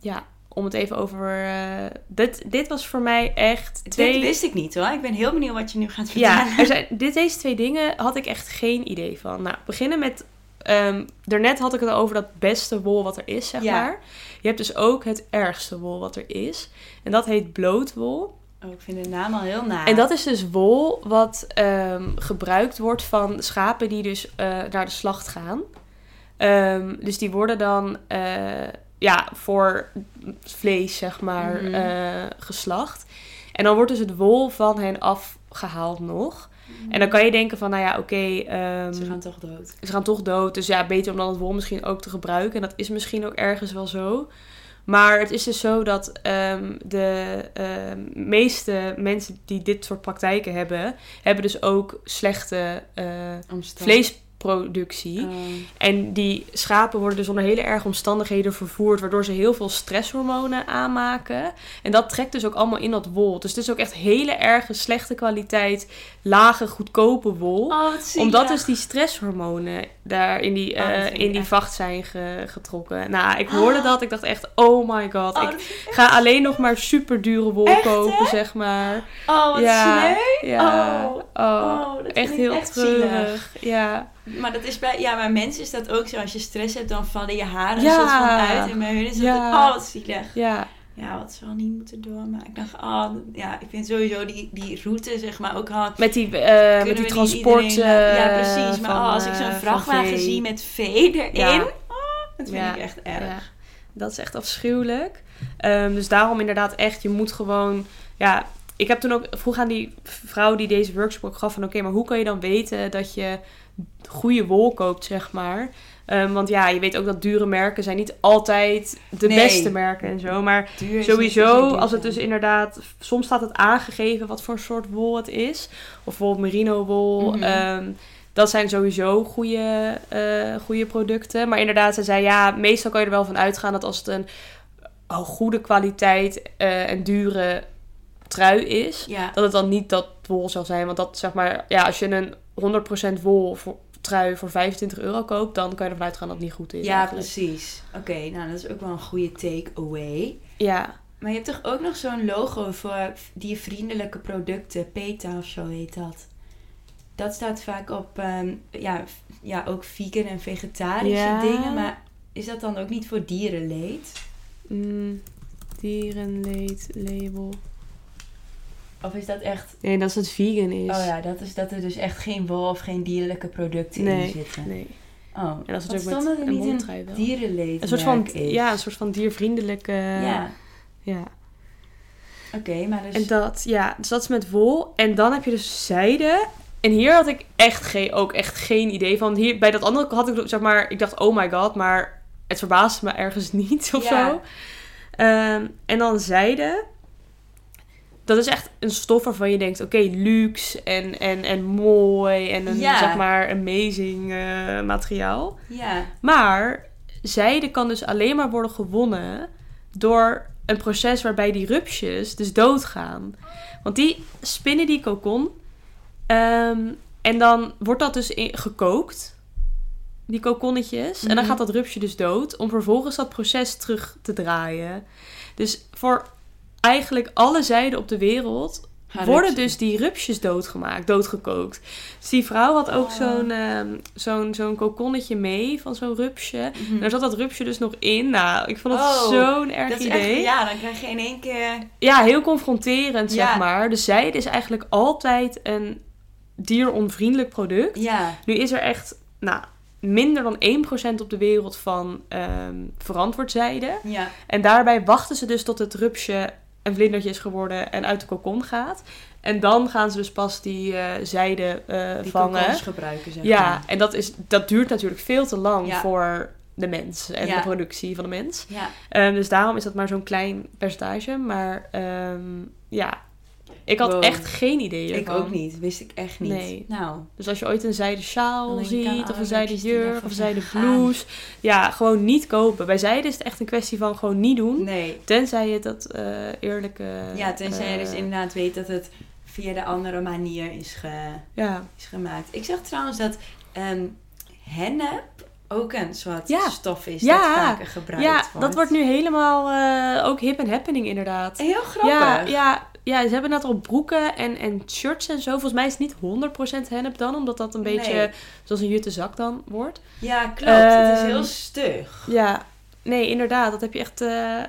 B: Ja, om het even over. eh, dit, dit was voor mij echt twee.
A: Dit wist ik niet hoor. Ik ben heel benieuwd wat je nu gaat vertellen.
B: ja, er zijn, dit, deze twee dingen had ik echt geen idee van. Nou, beginnen met. ehm daarnet had ik het over dat beste wol wat er is, zeg
A: Ja.
B: maar. Je hebt dus ook het ergste wol wat er is. En dat heet blootwol.
A: Oh, ik vind de naam al heel naar.
B: En dat is dus wol wat ehm, gebruikt wordt van schapen die dus eh, naar de slacht gaan. Ehm, dus die worden dan eh, ja, voor vlees, zeg maar,
A: Mhm.
B: eh, geslacht. En dan wordt dus het wol van hen afgehaald nog. En dan kan je denken van, nou ja, oké, ehm,
A: Ze gaan toch dood.
B: ze gaan toch dood. Dus ja, beter om dan het wol misschien ook te gebruiken. En dat is misschien ook ergens wel zo. Maar het is dus zo dat ehm, de ehm, meeste mensen die dit soort praktijken hebben, hebben dus ook slechte eh,
A: Omstand-
B: vleesproductie.
A: Oh.
B: En die schapen worden dus onder hele erge omstandigheden vervoerd, waardoor ze heel veel stresshormonen aanmaken. En dat trekt dus ook allemaal in dat wol. Dus het is ook echt hele erge slechte kwaliteit, lage, goedkope wol
A: Oh,
B: omdat dus die stresshormonen daar in die,
A: Oh,
B: eh, in die vacht zijn ge- getrokken. Nou, ik hoorde
A: Ah.
B: dat. Ik dacht echt, oh my god. Ik ga alleen nog maar super dure wol
A: Echt,
B: kopen,
A: hè?
B: zeg maar.
A: oh, wat
B: Ja. Ja.
A: Oh, dat
B: echt heel
A: echt
B: treurig.
A: zielig.
B: Ja.
A: Maar dat is bij, ja, bij mensen is dat ook zo. Als je stress hebt, dan vallen je haren
B: Ja.
A: soort van uit. En bij hun is dat,
B: Ja.
A: oh, wat zielig.
B: Ja.
A: Ja, wat ze wel niet moeten doormaken. Ik dacht, oh, ja, ik vind sowieso die, die route, zeg maar, ook al...
B: Met die, eh
A: kunnen
B: met die transport.
A: iedereen, eh, ja,
B: eh,
A: precies. Maar
B: van,
A: oh, als ik
B: eh,
A: zo'n
B: van
A: vrachtwagen zie met vee erin,
B: Ja.
A: oh, dat vind
B: Ja.
A: ik echt erg.
B: Dat is echt afschuwelijk. Ehm, dus daarom inderdaad echt, je moet gewoon... Ja, ik heb toen ook vroeg aan die vrouw die deze workshop ook gaf van... Oké, maar hoe kan je dan weten dat je goede wol koopt, zeg maar? Ehm, want ja, je weet ook dat dure merken zijn niet altijd de
A: Nee.
B: beste merken en zo. Maar
A: Duur
B: sowieso, als het dus inderdaad... Soms staat het aangegeven wat voor soort wol het is. Of bijvoorbeeld merino wol.
A: Mhm.
B: ehm, dat zijn sowieso goede, eh, goede producten. Maar inderdaad, ze zei ja, meestal kan je er wel van uitgaan dat als het een oh, goede kwaliteit eh, en dure trui is,
A: Ja,
B: dat het dan niet dat wol zal zijn. Want dat zeg maar, ja, als je een 100% wol voor, trui voor 25 euro koopt, dan kan je ervan uitgaan dat het niet goed is.
A: ja
B: eigenlijk.
A: precies. Oké, nou dat is ook wel een goede take-away.
B: Ja,
A: Maar je hebt toch ook nog zo'n logo voor diervriendelijke producten. PETA of zo heet dat. Dat staat vaak op, ehm, ja, ja, ook vegan en vegetarische
B: Ja.
A: dingen. Maar is dat dan ook niet voor dierenleed?
B: mm, dierenleed label.
A: Of is dat echt...
B: Nee, dat is het vegan is.
A: Oh ja, dat is dat er dus echt geen wol of geen dierlijke producten in zitten.
B: nee.
A: Oh,
B: En dat is
A: stond
B: met
A: er niet een dierenleed
B: Een soort van,
A: is?
B: ja, een soort van diervriendelijke...
A: Ja,
B: ja.
A: oké, maar dus...
B: En dat, ja, dus dat is met wol. En dan heb je dus zijde. En hier had ik echt geen, ook echt geen idee van. Hier, bij dat andere had ik, zeg maar, ik dacht, oh my god, maar het verbaasde me ergens niet of
A: Ja.
B: zo. Ehm, en dan zijde. Dat is echt een stof waarvan je denkt, oké, luxe en, en, en mooi en een,
A: Ja.
B: zeg maar, amazing eh, materiaal.
A: Ja,
B: Maar zijde kan dus alleen maar worden gewonnen door een proces waarbij die rupsjes dus doodgaan. Want die spinnen die kokon ehm, en dan wordt dat dus in- gekookt, die kokonnetjes. En dan
A: Mhm.
B: gaat dat rupsje dus dood om vervolgens dat proces terug te draaien. Dus voor eigenlijk alle zijden op de wereld worden
A: rupsen.
B: dus die rupsjes doodgemaakt, doodgekookt. Dus die vrouw had ook
A: Oh.
B: zo'n ehm, zo'n zo'n kokonnetje mee van zo'n rupsje. En daar zat dat rupsje dus nog in. Nou, ik vond het
A: Oh,
B: zo'n erg
A: Dat is
B: idee.
A: echt,
B: ja.
A: ja, dan krijg je in één keer...
B: heel confronterend, zeg
A: Ja.
B: maar. De zijde is eigenlijk altijd een dieronvriendelijk product.
A: Ja,
B: Nu is er echt, nou, minder dan 1% op de wereld van ehm verantwoord zijde.
A: ja.
B: En daarbij wachten ze dus tot het rupsje een vlindertje is geworden en uit de kokon gaat. En dan gaan ze dus pas die eh zijde eh,
A: Die
B: vangen.
A: gebruiken, zeg
B: Ja,
A: maar.
B: en dat, is, dat duurt natuurlijk veel te lang
A: Ja.
B: voor de mens en
A: Ja.
B: de productie van de mens.
A: Ja,
B: Ehm, dus daarom is dat maar zo'n klein percentage. Maar ehm, ja, ik had
A: Wow.
B: echt geen idee
A: ik ook niet. Wist ik echt niet.
B: Nee.
A: Nou,
B: Dus als je ooit een zijde sjaal
A: aan
B: ziet, of een zijde
A: rupsjes die
B: jurk, of een
A: zijn
B: zijde
A: gegaan.
B: blouse. Ja, gewoon niet kopen. Bij zijde is het echt een kwestie van gewoon niet doen.
A: nee.
B: Tenzij je dat eh eerlijke...
A: Ja, tenzij je dus
B: eh,
A: inderdaad weet dat het via de andere manier is, ge,
B: Ja,
A: is gemaakt. Ik zag trouwens dat ehm hennep ook een soort
B: Ja.
A: stof is
B: Ja.
A: dat vaker gebruikt
B: ja
A: wordt.
B: dat wordt nu helemaal eh, ook hip en happening inderdaad.
A: Heel grappig.
B: Ja, ja, ja, ze hebben net al broeken en, en shirts en zo. Volgens mij is het niet 100% hennep dan, omdat dat een
A: Nee.
B: beetje zoals een jutte zak dan wordt.
A: Ja, klopt. het is
B: Ehm,
A: heel stug.
B: Ja, nee, inderdaad. Dat heb je echt... eh,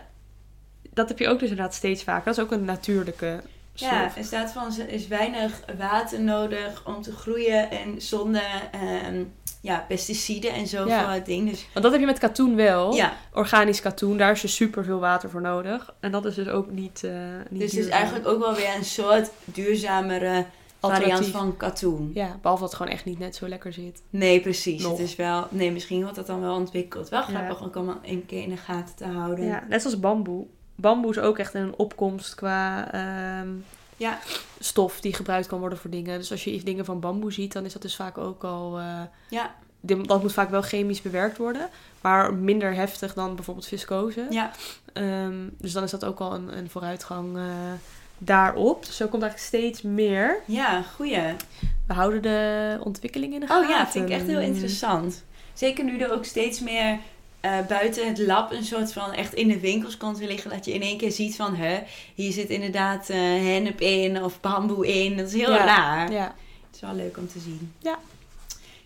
B: dat heb je ook dus inderdaad steeds vaker. Dat is ook een natuurlijke.
A: Ja, er staat van, er is weinig water nodig om te groeien en zonder ehm, ja, pesticiden en zo
B: Ja.
A: het ding. Dus
B: Want dat heb je met katoen wel.
A: ja,
B: Organisch katoen, daar is dus super veel water voor nodig. En dat is dus ook niet, eh niet
A: dus het is eigenlijk ook wel weer een soort duurzamere variant van katoen.
B: Ja, behalve dat het gewoon echt niet net zo lekker zit.
A: Nee, precies.
B: Nog.
A: Het is wel, nee, misschien wordt dat dan wel ontwikkeld. Wel
B: Ja.
A: grappig ook om een keer in de gaten te houden.
B: Ja, net zoals bamboe. Bamboe is ook echt een opkomst qua ehm,
A: Ja.
B: stof die gebruikt kan worden voor dingen. Dus als je dingen van bamboe ziet, dan is dat dus vaak ook al... eh,
A: Ja.
B: dat moet vaak wel chemisch bewerkt worden. Maar minder heftig dan bijvoorbeeld viscose.
A: Ja.
B: Ehm, dus dan is dat ook al een, een vooruitgang eh, daarop. Dus zo komt eigenlijk steeds meer.
A: Ja, goeie.
B: We houden de ontwikkeling in de gaten.
A: Oh ja, vind ik echt heel interessant. Zeker nu er ook steeds meer eh, buiten het lab een soort van echt in de winkels komt te liggen. Dat je in één keer ziet van, hè, hier zit inderdaad eh hennep in of bamboe in. Dat is heel
B: Ja.
A: raar.
B: Ja,
A: Het is wel leuk om te zien.
B: Ja.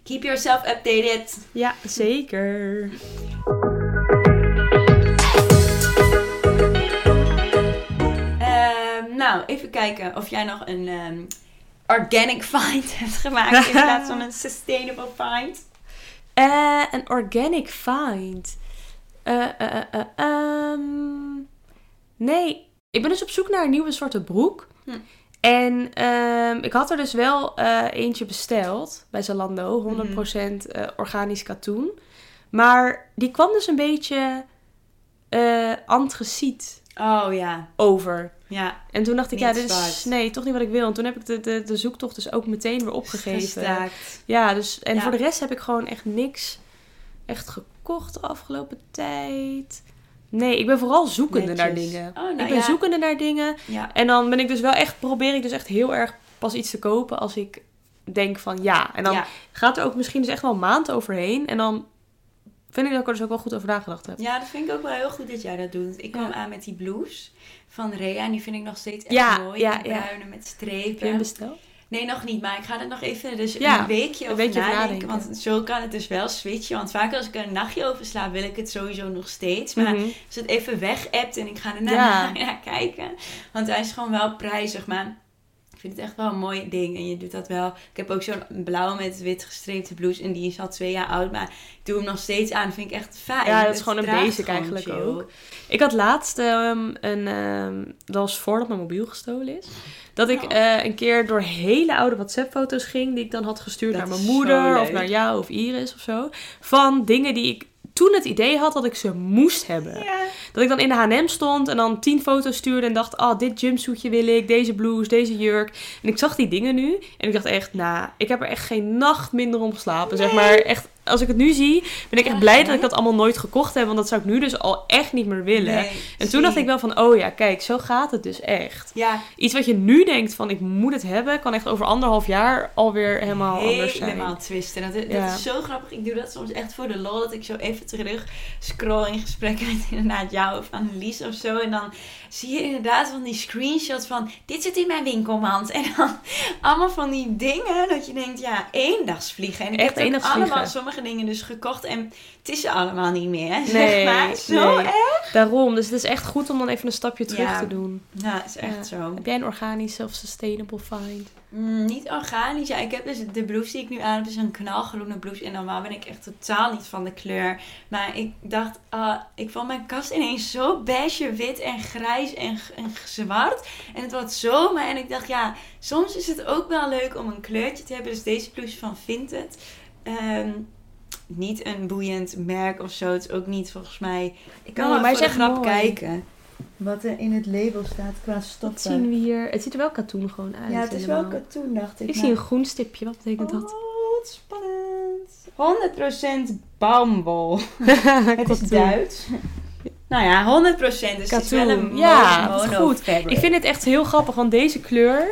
A: Keep yourself updated.
B: ja zeker.
A: Ehm, nou, even kijken of jij nog een ehm, organic find hebt gemaakt in plaats van een sustainable find.
B: Eh, een organic find. Eh, eh, eh, eh, ehm, nee, ik ben dus op zoek naar een nieuwe soort broek.
A: Hm.
B: En ehm, ik had er dus wel eentje besteld bij Zalando. 100% eh, organisch katoen. Maar die kwam dus een beetje antraciet
A: Oh ja,
B: over.
A: ja.
B: En toen dacht ik,
A: Niet
B: ja, dit is nee, toch niet wat ik wil. En toen heb ik de, de, de zoektocht dus ook meteen weer opgegeven.
A: Gestaakt.
B: Ja, dus en
A: Ja.
B: voor de rest heb ik gewoon echt niks echt gekocht de afgelopen tijd. Nee, ik ben vooral zoekende naar dingen.
A: Oh, nou
B: ik ben
A: ja.
B: zoekende naar dingen.
A: Ja.
B: En dan ben ik dus wel echt, probeer ik dus echt heel erg pas iets te kopen als ik denk van ja. En dan gaat er ook misschien dus echt wel een maand overheen. En dan vind ik dat ik er dus ook wel goed over nagedacht heb.
A: ja, dat vind ik ook wel heel goed dat jij dat doet. Ik kwam
B: Ja.
A: aan met die blouse van Rea en die vind ik nog steeds echt
B: Ja,
A: mooi.
B: ja,
A: die bruine met
B: Heb je
A: strepen.
B: hem besteld?
A: Nee, nog niet, maar ik ga er nog even dus
B: Ja,
A: een weekje
B: een
A: over
B: weekje over
A: nadenken.
B: nadenken.
A: Want zo kan het dus wel switchen. Want vaak als ik er een nachtje over slaap, wil ik het sowieso nog steeds. Maar
B: Mhm.
A: als het even weg appt en ik ga
B: Ja.
A: naar kijken. Want hij is gewoon wel prijzig, maar ik vind het echt wel een mooi ding. En je doet dat wel. Ik heb ook zo'n blauw met wit gestreepte blouse. En die is al twee jaar oud, maar ik doe hem nog steeds aan. vind ik echt fijn.
B: Ja, dat is gewoon een basic eigenlijk
A: chill.
B: ook. Ik had laatst ehm, een, ehm, dat was voordat mijn mobiel gestolen is, dat ik
A: Oh.
B: eh, een keer door hele oude WhatsApp-foto's ging die ik dan had gestuurd
A: Dat
B: naar mijn moeder of naar jou of Iris of zo, van dingen die ik toen het idee had dat ik ze moest hebben. Dat ik dan in de H&M stond en dan tien foto's stuurde en dacht, ah, dit jumpsuitje wil ik, deze blouse, deze jurk. En ik zag die dingen nu en ik dacht echt, nou, ik heb er echt geen nacht minder om geslapen. Zeg maar echt als ik het nu zie, ben ik echt blij dat ik dat allemaal nooit gekocht heb. Want dat zou ik nu dus al echt niet meer willen.
A: Nee,
B: en toen dacht ik wel van, oh ja, kijk, zo gaat het dus echt.
A: Ja,
B: Iets wat je nu denkt van, ik moet het hebben, kan echt over anderhalf jaar alweer helemaal anders zijn.
A: helemaal twisten. Dat, dat
B: Ja.
A: is zo grappig. Ik doe dat soms echt voor de lol. Dat ik zo even terug scroll in gesprekken met inderdaad jou of Annelies of zo. En dan zie je inderdaad van die screenshots van... Dit zit in mijn winkelmand. En dan allemaal van die dingen dat je denkt... Ja, eendagsvliegen. En ik
B: Echt
A: heb
B: eendagsvliegen.
A: allemaal sommige dingen dus gekocht. En het is allemaal niet meer. Zeg
B: Nee,
A: maar. Zo
B: nee.
A: erg.
B: Daarom, dus het is echt goed om dan even een stapje terug
A: Ja.
B: te doen.
A: Ja, het is echt
B: Ja.
A: zo.
B: Heb jij een organisch self-sustainable find?
A: Mm, niet organisch. Ja, ik heb dus de blouse die ik nu aan heb, is een knalgroene blouse. En normaal ben ik echt totaal niet van de kleur. Maar ik dacht, ah, ik vond mijn kast ineens zo beige, wit en grijs en, zwart. En het wordt zomer. En ik dacht, ja, soms is het ook wel leuk om een kleurtje te hebben. Dus deze blouse van Vinted. Ehm, niet een boeiend merk of zo. Het is ook niet volgens mij... Ik kan
B: Nee,
A: wel
B: maar
A: voor de grap
B: mooi.
A: kijken. Wat er in het label staat qua
B: Wat
A: stoffen.
B: zien we hier? Het ziet er wel katoen gewoon uit.
A: Ja, het is wel katoen, dacht ik.
B: Ik
A: maar-
B: zie een groen stipje. Wat betekent dat?
A: Oh, wat spannend. 100% bamboe. Het is
B: Katoen.
A: Duits. Nou ja, 100% dus het is wel
B: Katoen.
A: een
B: Ja, dat
A: mono
B: goed.
A: fabric.
B: Ik vind het echt heel grappig, want deze kleur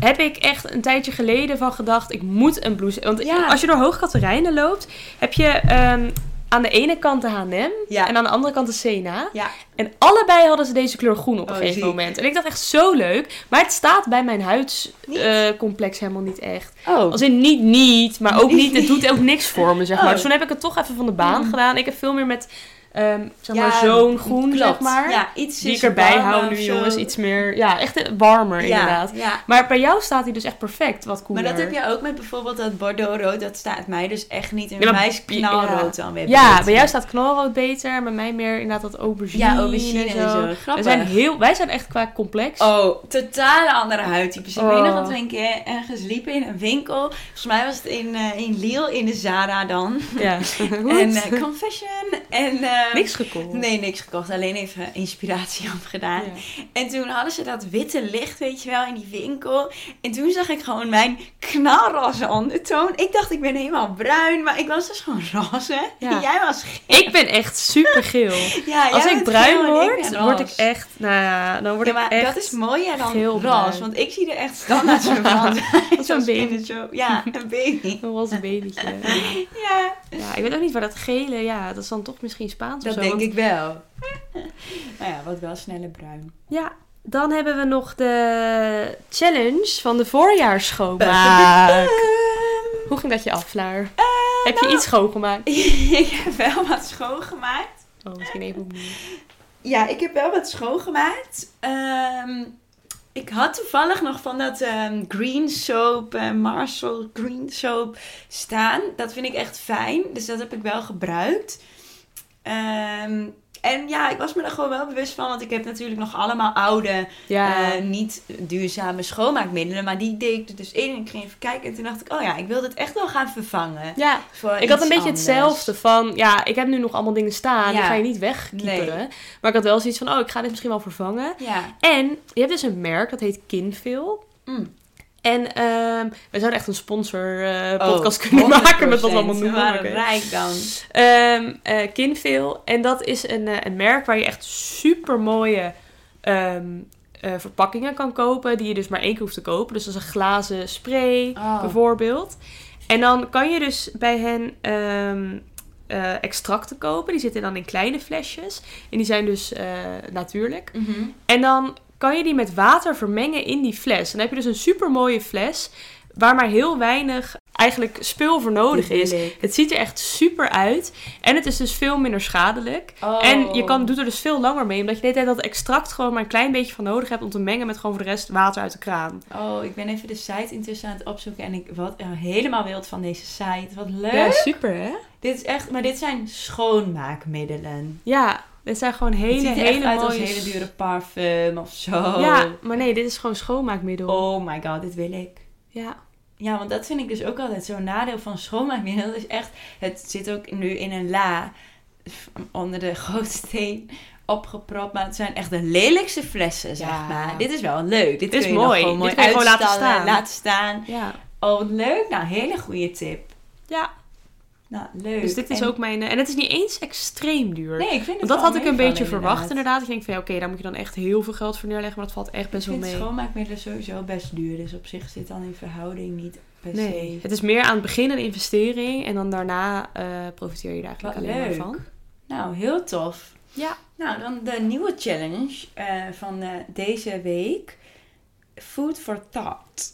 B: heb ik echt een tijdje geleden van gedacht, ik moet een blouse. Want
A: Ja.
B: als je door Hoogkaterijnen loopt, heb je ehm, aan de ene kant de H&M
A: Ja.
B: en aan de andere kant de Sena.
A: Ja.
B: En allebei hadden ze deze kleur groen op een
A: Oh,
B: gegeven moment. En ik dacht echt zo leuk, maar het staat bij mijn huidscomplex helemaal niet echt.
A: Oh.
B: Als in niet niet, maar ook
A: Niet
B: niet, het doet ook niks voor me, zeg maar.
A: Oh.
B: Dus toen heb ik het toch even van de baan
A: Mm.
B: gedaan. Ik heb veel meer met, ehm, zeg maar,
A: Ja,
B: zo'n groen,
A: klopt.
B: zeg maar.
A: Ja, iets
B: Die ik erbij
A: warmer
B: hou nu,
A: zo.
B: jongens. Iets meer, ja, echt warmer
A: ja,
B: inderdaad.
A: Ja.
B: Maar bij jou staat hij dus echt perfect, wat
A: Maar
B: cooler.
A: dat heb je ook met bijvoorbeeld dat bordeaux rood. Dat staat mij dus echt niet. En
B: Ja,
A: bij
B: maar-
A: mij is knalrood dan weer
B: Ja,
A: beter.
B: bij jou staat knalrood beter. Bij mij meer inderdaad dat aubergine,
A: Ja, aubergine en zo.
B: We
A: Grappig.
B: zijn heel, wij zijn echt qua complex.
A: Oh, totale andere huidtypes. Ik
B: Oh.
A: weet nog dat we een keer ergens liepen in een winkel. Volgens mij was het in, eh in Lille, in de Zara dan.
B: Ja.
A: En eh, confession. En, eh,
B: Niks gekocht.
A: Nee, niks gekocht. Alleen even inspiratie opgedaan.
B: Ja.
A: En toen hadden ze dat witte licht, weet je wel, in die winkel. En toen zag ik gewoon mijn knalroze ondertoon. Ik dacht, ik ben helemaal bruin, maar ik was dus gewoon roze.
B: Ja.
A: En jij was geel.
B: Ik ben echt super geel.
A: Ja,
B: Als ik
A: geel
B: bruin word,
A: ben
B: word ik echt, nou ja, dan word
A: Ja,
B: ik
A: maar
B: echt...
A: dat is mooier dan
B: geel-bruin.
A: roze. Want ik zie er echt standaard zo van. Zoals
B: baby.
A: Ja, een baby.
B: Een roze babytje.
A: Ja,
B: Ja, ik weet ook niet waar dat gele, ja, dat is dan toch misschien Spaans
A: dat
B: of zo.
A: denk
B: want-
A: ik wel. nou ja, wat wel sneller bruin.
B: Ja, dan hebben we nog de challenge van de voorjaarsschoonmaak. Hoe ging dat je af, Vlaar? Heb je
A: nou-
B: iets schoongemaakt?
A: ik heb wel wat schoongemaakt.
B: Oh, misschien even opnieuw.
A: Ja, ik heb wel wat schoongemaakt. Ehm, ik had toevallig nog van dat ehm, green soap, eh, Marshall green soap staan. Dat vind ik echt fijn. Dus dat heb ik wel gebruikt. Ehm, en ja, ik was me er gewoon wel bewust van. Want ik heb natuurlijk nog allemaal oude,
B: Ja,
A: eh, niet duurzame schoonmaakmiddelen. Maar die deed ik er dus in. En ik ging even kijken. En toen dacht ik, oh ja, ik wil dit echt wel gaan vervangen.
B: ja. Ik had een beetje
A: anders.
B: hetzelfde van, ja, ik heb nu nog allemaal dingen staan, die
A: Ja.
B: ga je niet wegkieperen. Maar ik had wel zoiets van, oh, ik ga dit misschien wel vervangen.
A: Ja.
B: En je hebt dus een merk, dat heet Kinfil.
A: Mm.
B: En ehm we zouden echt een sponsor eh,
A: Oh,
B: podcast kunnen maken met wat we
A: 100%.
B: allemaal
A: We
B: noemen.
A: waren
B: Oké.
A: rijk dan.
B: Ehm eh, Kinfil. En dat is een, eh, een merk waar je echt super mooie verpakkingen kan kopen. Die je dus maar één keer hoeft te kopen. Dus dat is een glazen spray
A: Oh.
B: bijvoorbeeld. En dan kan je dus bij hen ehm, extracten kopen. Die zitten dan in kleine flesjes. En die zijn dus natuurlijk.
A: Mhm.
B: En dan kan je die met water vermengen in die fles. En dan heb je dus een super mooie fles. Waar maar heel weinig eigenlijk spul voor nodig is. Het ziet er echt super uit. En het is dus veel minder schadelijk.
A: Oh.
B: En je kan, doet er dus veel langer mee. Omdat je de hele tijd dat extract gewoon maar een klein beetje van nodig hebt. Om te mengen met gewoon voor de rest water uit de kraan.
A: Oh, ik ben even de site intussen aan het opzoeken. En ik wat eh, helemaal wild van deze site. Wat leuk.
B: Ja, super hè?
A: Dit is echt, maar dit zijn schoonmaakmiddelen.
B: Ja, dit zijn gewoon hele, hele
A: uit
B: mooie...
A: als hele dure parfum of zo.
B: Ja, maar nee, dit is gewoon schoonmaakmiddel.
A: Oh my god, dit wil ik.
B: Ja.
A: Ja, want dat vind ik dus ook altijd zo'n nadeel van schoonmaakmiddelen. Dat is echt, het zit ook nu in een la onder de grote steen opgepropt. Maar het zijn echt de lelijkste flessen, zeg maar. Dit is wel leuk. Dit
B: Dit is mooi.
A: gewoon
B: Dit
A: mooi
B: kun je gewoon laten staan.
A: laten staan.
B: Ja.
A: Oh, wat leuk. Nou, hele goede tip.
B: Ja.
A: Nou, leuk.
B: Dus dit is
A: En-
B: ook mijn... eh, En het is niet eens extreem duur.
A: Nee, ik vind het
B: Want dat had ik een beetje verwacht
A: inderdaad.
B: Ik denk van ja, oké, daar moet je dan echt heel veel geld voor neerleggen. Maar dat valt echt best
A: Ik
B: wel
A: vind
B: mee.
A: schoonmaakmiddelen sowieso best duur. Dus op zich zit dan in verhouding niet per
B: Nee,
A: se.
B: het is meer aan het begin een investering. En dan daarna eh, profiteer je er
A: Wat
B: eigenlijk alleen
A: leuk.
B: maar van.
A: Nou, heel tof.
B: Ja.
A: Nou, dan de nieuwe challenge eh, van deze week. Food for thought.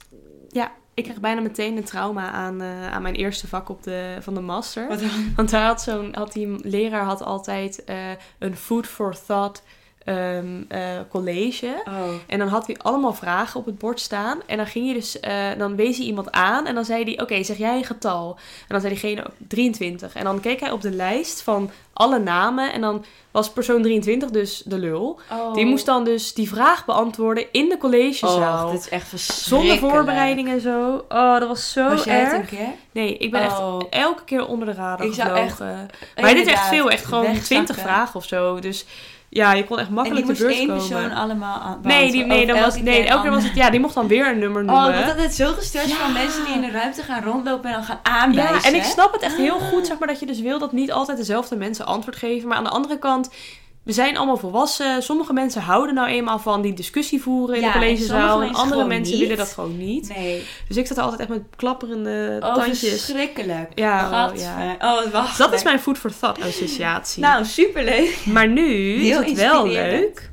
B: Ik kreeg bijna meteen een trauma aan, eh, aan mijn eerste vak op de, van de master.
A: Wat dan?
B: Want daar had zo'n, had die leraar had altijd eh, een food for thought ehm, eh, college.
A: Oh.
B: En dan had hij allemaal vragen op het bord staan. En dan ging je dus, eh, dan wees hij iemand aan. En dan zei hij, oké, zeg jij een getal. En dan zei diegene ook 23. En dan keek hij op de lijst van alle namen. En dan was persoon 23 dus de lul.
A: oh.
B: Die moest dan dus die vraag beantwoorden in de collegezaal.
A: Oh, dit is echt verschrikkelijk.
B: Zonder voorbereiding en zo. Oh, dat was zo
A: Was jij
B: erg.
A: een keer?
B: Nee, ik ben
A: Oh.
B: echt elke keer onder de radar
A: Ik zou echt.
B: Maar dit echt
A: Inderdaad,
B: veel, echt gewoon
A: wegzakken.
B: 20 vragen of zo. Dus ja, je kon echt
A: En die
B: makkelijk
A: moest
B: de beurt
A: één
B: komen.
A: persoon allemaal aan
B: Nee, die, nee, dan was, nee elke keer was het, ja, die mocht dan weer een nummer
A: Oh,
B: noemen.
A: ik word altijd zo gestrest
B: Ja.
A: van mensen die in de ruimte gaan rondlopen en dan gaan aanwijzen.
B: ja, en ik snap het echt heel
A: Ah.
B: goed, zeg maar, dat je dus wil dat niet altijd dezelfde mensen antwoord geven. Maar aan de andere kant, we zijn allemaal volwassen. Sommige mensen houden nou eenmaal van die discussie voeren in
A: Ja,
B: de collegezaal. En andere mensen
A: niet.
B: willen dat gewoon niet.
A: Nee,
B: Dus ik zat er altijd echt met klapperende
A: oh,
B: tandjes.
A: verschrikkelijk.
B: Ja, oh, ja.
A: Oh, wacht.
B: Dat is mijn food for thought associatie.
A: Nou, superleuk.
B: Maar nu is het wel leuk.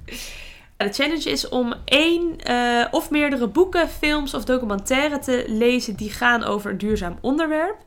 B: De challenge is om één eh, of meerdere boeken, films of documentaires te lezen die gaan over een duurzaam onderwerp.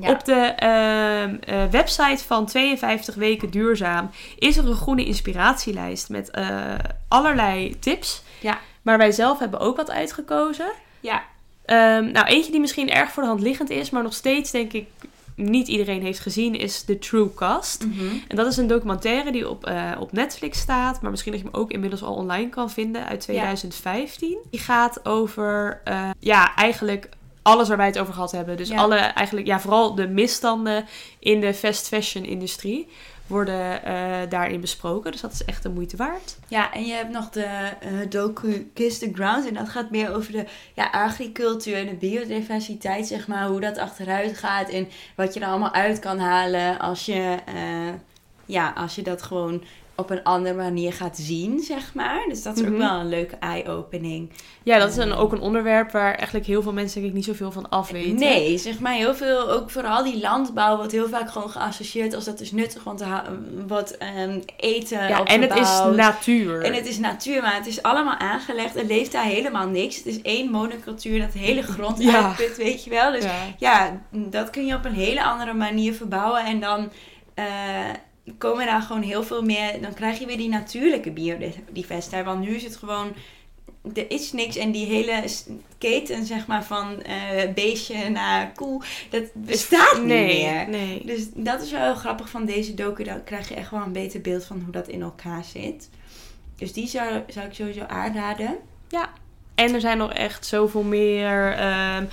A: Ja.
B: Op de ehm, eh, website van 52 weken duurzaam is er een groene inspiratielijst met eh, allerlei tips.
A: Ja.
B: Maar wij zelf hebben ook wat uitgekozen.
A: Ja.
B: Ehm, nou, eentje die misschien erg voor de hand liggend is, maar nog steeds denk ik niet iedereen heeft gezien, is The True Cost.
A: Mhm.
B: En dat is een documentaire die op, eh, op Netflix staat, maar misschien dat je hem ook inmiddels al online kan vinden uit 2015. Die gaat over, eh, ja, eigenlijk alles waar wij het over gehad hebben. Dus
A: Ja.
B: alle, eigenlijk, ja, vooral de misstanden in de fast fashion industrie worden eh, daarin besproken. Dus dat is echt de moeite waard.
A: Ja, en je hebt nog de eh docu Kiss the Ground. En dat gaat meer over de ja, agricultuur en de biodiversiteit, zeg maar. Hoe dat achteruit gaat en wat je er allemaal uit kan halen als je, eh, ja, als je dat gewoon op een andere manier gaat zien, zeg maar. Dus dat is
B: Mhm.
A: ook wel een leuke eye-opening.
B: Ja, dat is een, ook een onderwerp waar eigenlijk heel veel mensen denk ik niet zoveel van afweten.
A: Nee, zeg maar heel veel, ook vooral die landbouw wordt heel vaak gewoon geassocieerd als dat is nuttig, want wordt ehm, eten
B: Ja, en het is natuur.
A: En het is natuur, maar het is allemaal aangelegd. Er leeft daar helemaal niks. Het is één monocultuur dat hele grond
B: Ja.
A: uitput, weet je wel. Dus ja.
B: ja.
A: dat kun je op een hele andere manier verbouwen. En dan eh, komen daar gewoon heel veel meer... Dan krijg je weer die natuurlijke biodiversiteit. Want nu is het gewoon... Er is niks en die hele keten, zeg maar, van eh, beestje naar koe, dat bestaat niet meer.
B: Nee.
A: Dus dat is wel heel grappig van deze docu. Dan krijg je echt wel een beter beeld van hoe dat in elkaar zit. Dus die zou, zou ik sowieso aanraden.
B: En er zijn nog echt zoveel meer. ehm,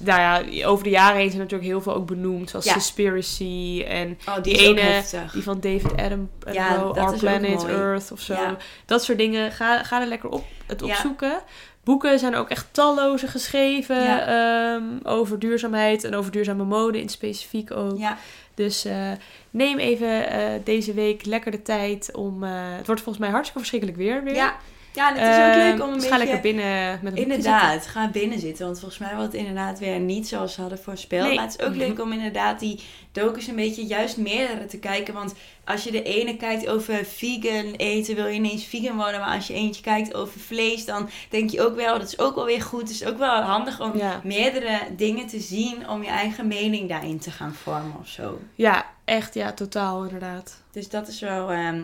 B: nou ja, over de jaren heen zijn natuurlijk heel veel ook benoemd. Zoals
A: Ja.
B: Conspiracy en
A: Oh,
B: Die ene- die van David Adam,
A: Ja, dat
B: Our Planet. Earth of zo.
A: Ja.
B: Dat soort dingen. Ga, ga er lekker op het opzoeken. Boeken zijn ook echt talloze geschreven ehm, over duurzaamheid en over duurzame mode in specifiek ook. Dus eh, neem even eh, deze week lekker de tijd om. eh, het wordt volgens mij hartstikke verschrikkelijk weer weer.
A: ja. Ja en het is ook
B: Ehm,
A: leuk om een
B: dus
A: beetje...
B: ga lekker binnen met een
A: Inderdaad, ga binnen zitten. Want volgens mij wordt het inderdaad weer niet zoals ze hadden voorspeld.
B: Nee.
A: Maar het is ook leuk om inderdaad die docus een beetje juist meerdere te kijken. Want als je de ene kijkt over vegan eten, wil je ineens vegan worden. Maar als je eentje kijkt over vlees, dan denk je ook wel, dat is ook wel weer goed. Het is ook wel handig om
B: Ja.
A: meerdere dingen te zien om je eigen mening daarin te gaan vormen of zo.
B: Ja, echt, ja, totaal inderdaad.
A: Dus dat is wel ehm,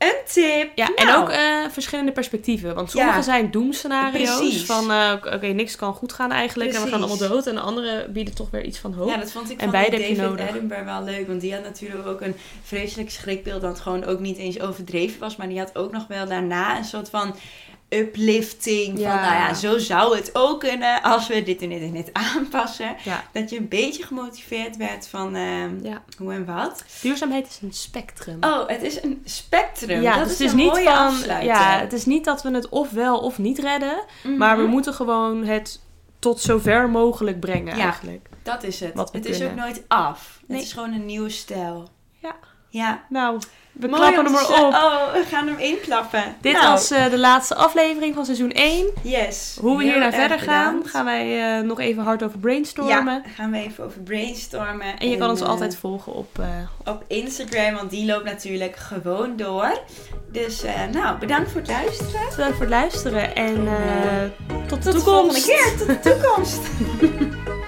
A: een tip.
B: Ja, en
A: Nou,
B: ook eh, verschillende perspectieven. Want sommige
A: Ja.
B: zijn doemscenario's.
A: Precies.
B: Van, eh, oké, niks kan goed gaan eigenlijk. En we gaan allemaal dood. En de andere bieden toch weer iets van hoop.
A: Ja, dat vond ik
B: En
A: van David
B: nodig.
A: Attenborough wel leuk. Want die had natuurlijk ook een vreselijk schrikbeeld. Dat gewoon ook niet eens overdreven was. Maar die had ook nog wel daarna een soort van uplifting.
B: Ja.
A: Van nou ja, zo zou het ook kunnen als we dit en dit en dit aanpassen.
B: Ja.
A: Dat je een beetje gemotiveerd werd van ehm,
B: Ja.
A: hoe en wat.
B: Duurzaamheid is een spectrum.
A: Oh, het is een spectrum.
B: ja,
A: dat
B: dus
A: is
B: het is
A: een
B: niet
A: mooie
B: van. Ja, het is niet dat we het of wel of niet redden.
A: Mhm.
B: Maar we moeten gewoon het tot zover mogelijk brengen
A: Ja.
B: eigenlijk.
A: Dat is het. Het is ook
B: kunnen.
A: nooit af.
B: Nee.
A: Het is gewoon een nieuwe stijl.
B: Ja.
A: Ja.
B: Nou, we
A: Mooi
B: klappen hem
A: te
B: maar
A: ze-
B: op.
A: Oh, we gaan hem inklappen.
B: Dit
A: Nou,
B: was eh, de laatste aflevering van seizoen 1.
A: Yes.
B: Hoe we hier naar verder gaan,
A: bedankt.
B: gaan wij eh, nog even hard over brainstormen.
A: Ja, gaan we even over brainstormen.
B: En je kan ons
A: eh,
B: altijd volgen op...
A: op Instagram, want die loopt natuurlijk gewoon door. Dus nou, bedankt voor het luisteren.
B: bedankt voor het luisteren en tot de
A: Tot de volgende keer. Tot de toekomst.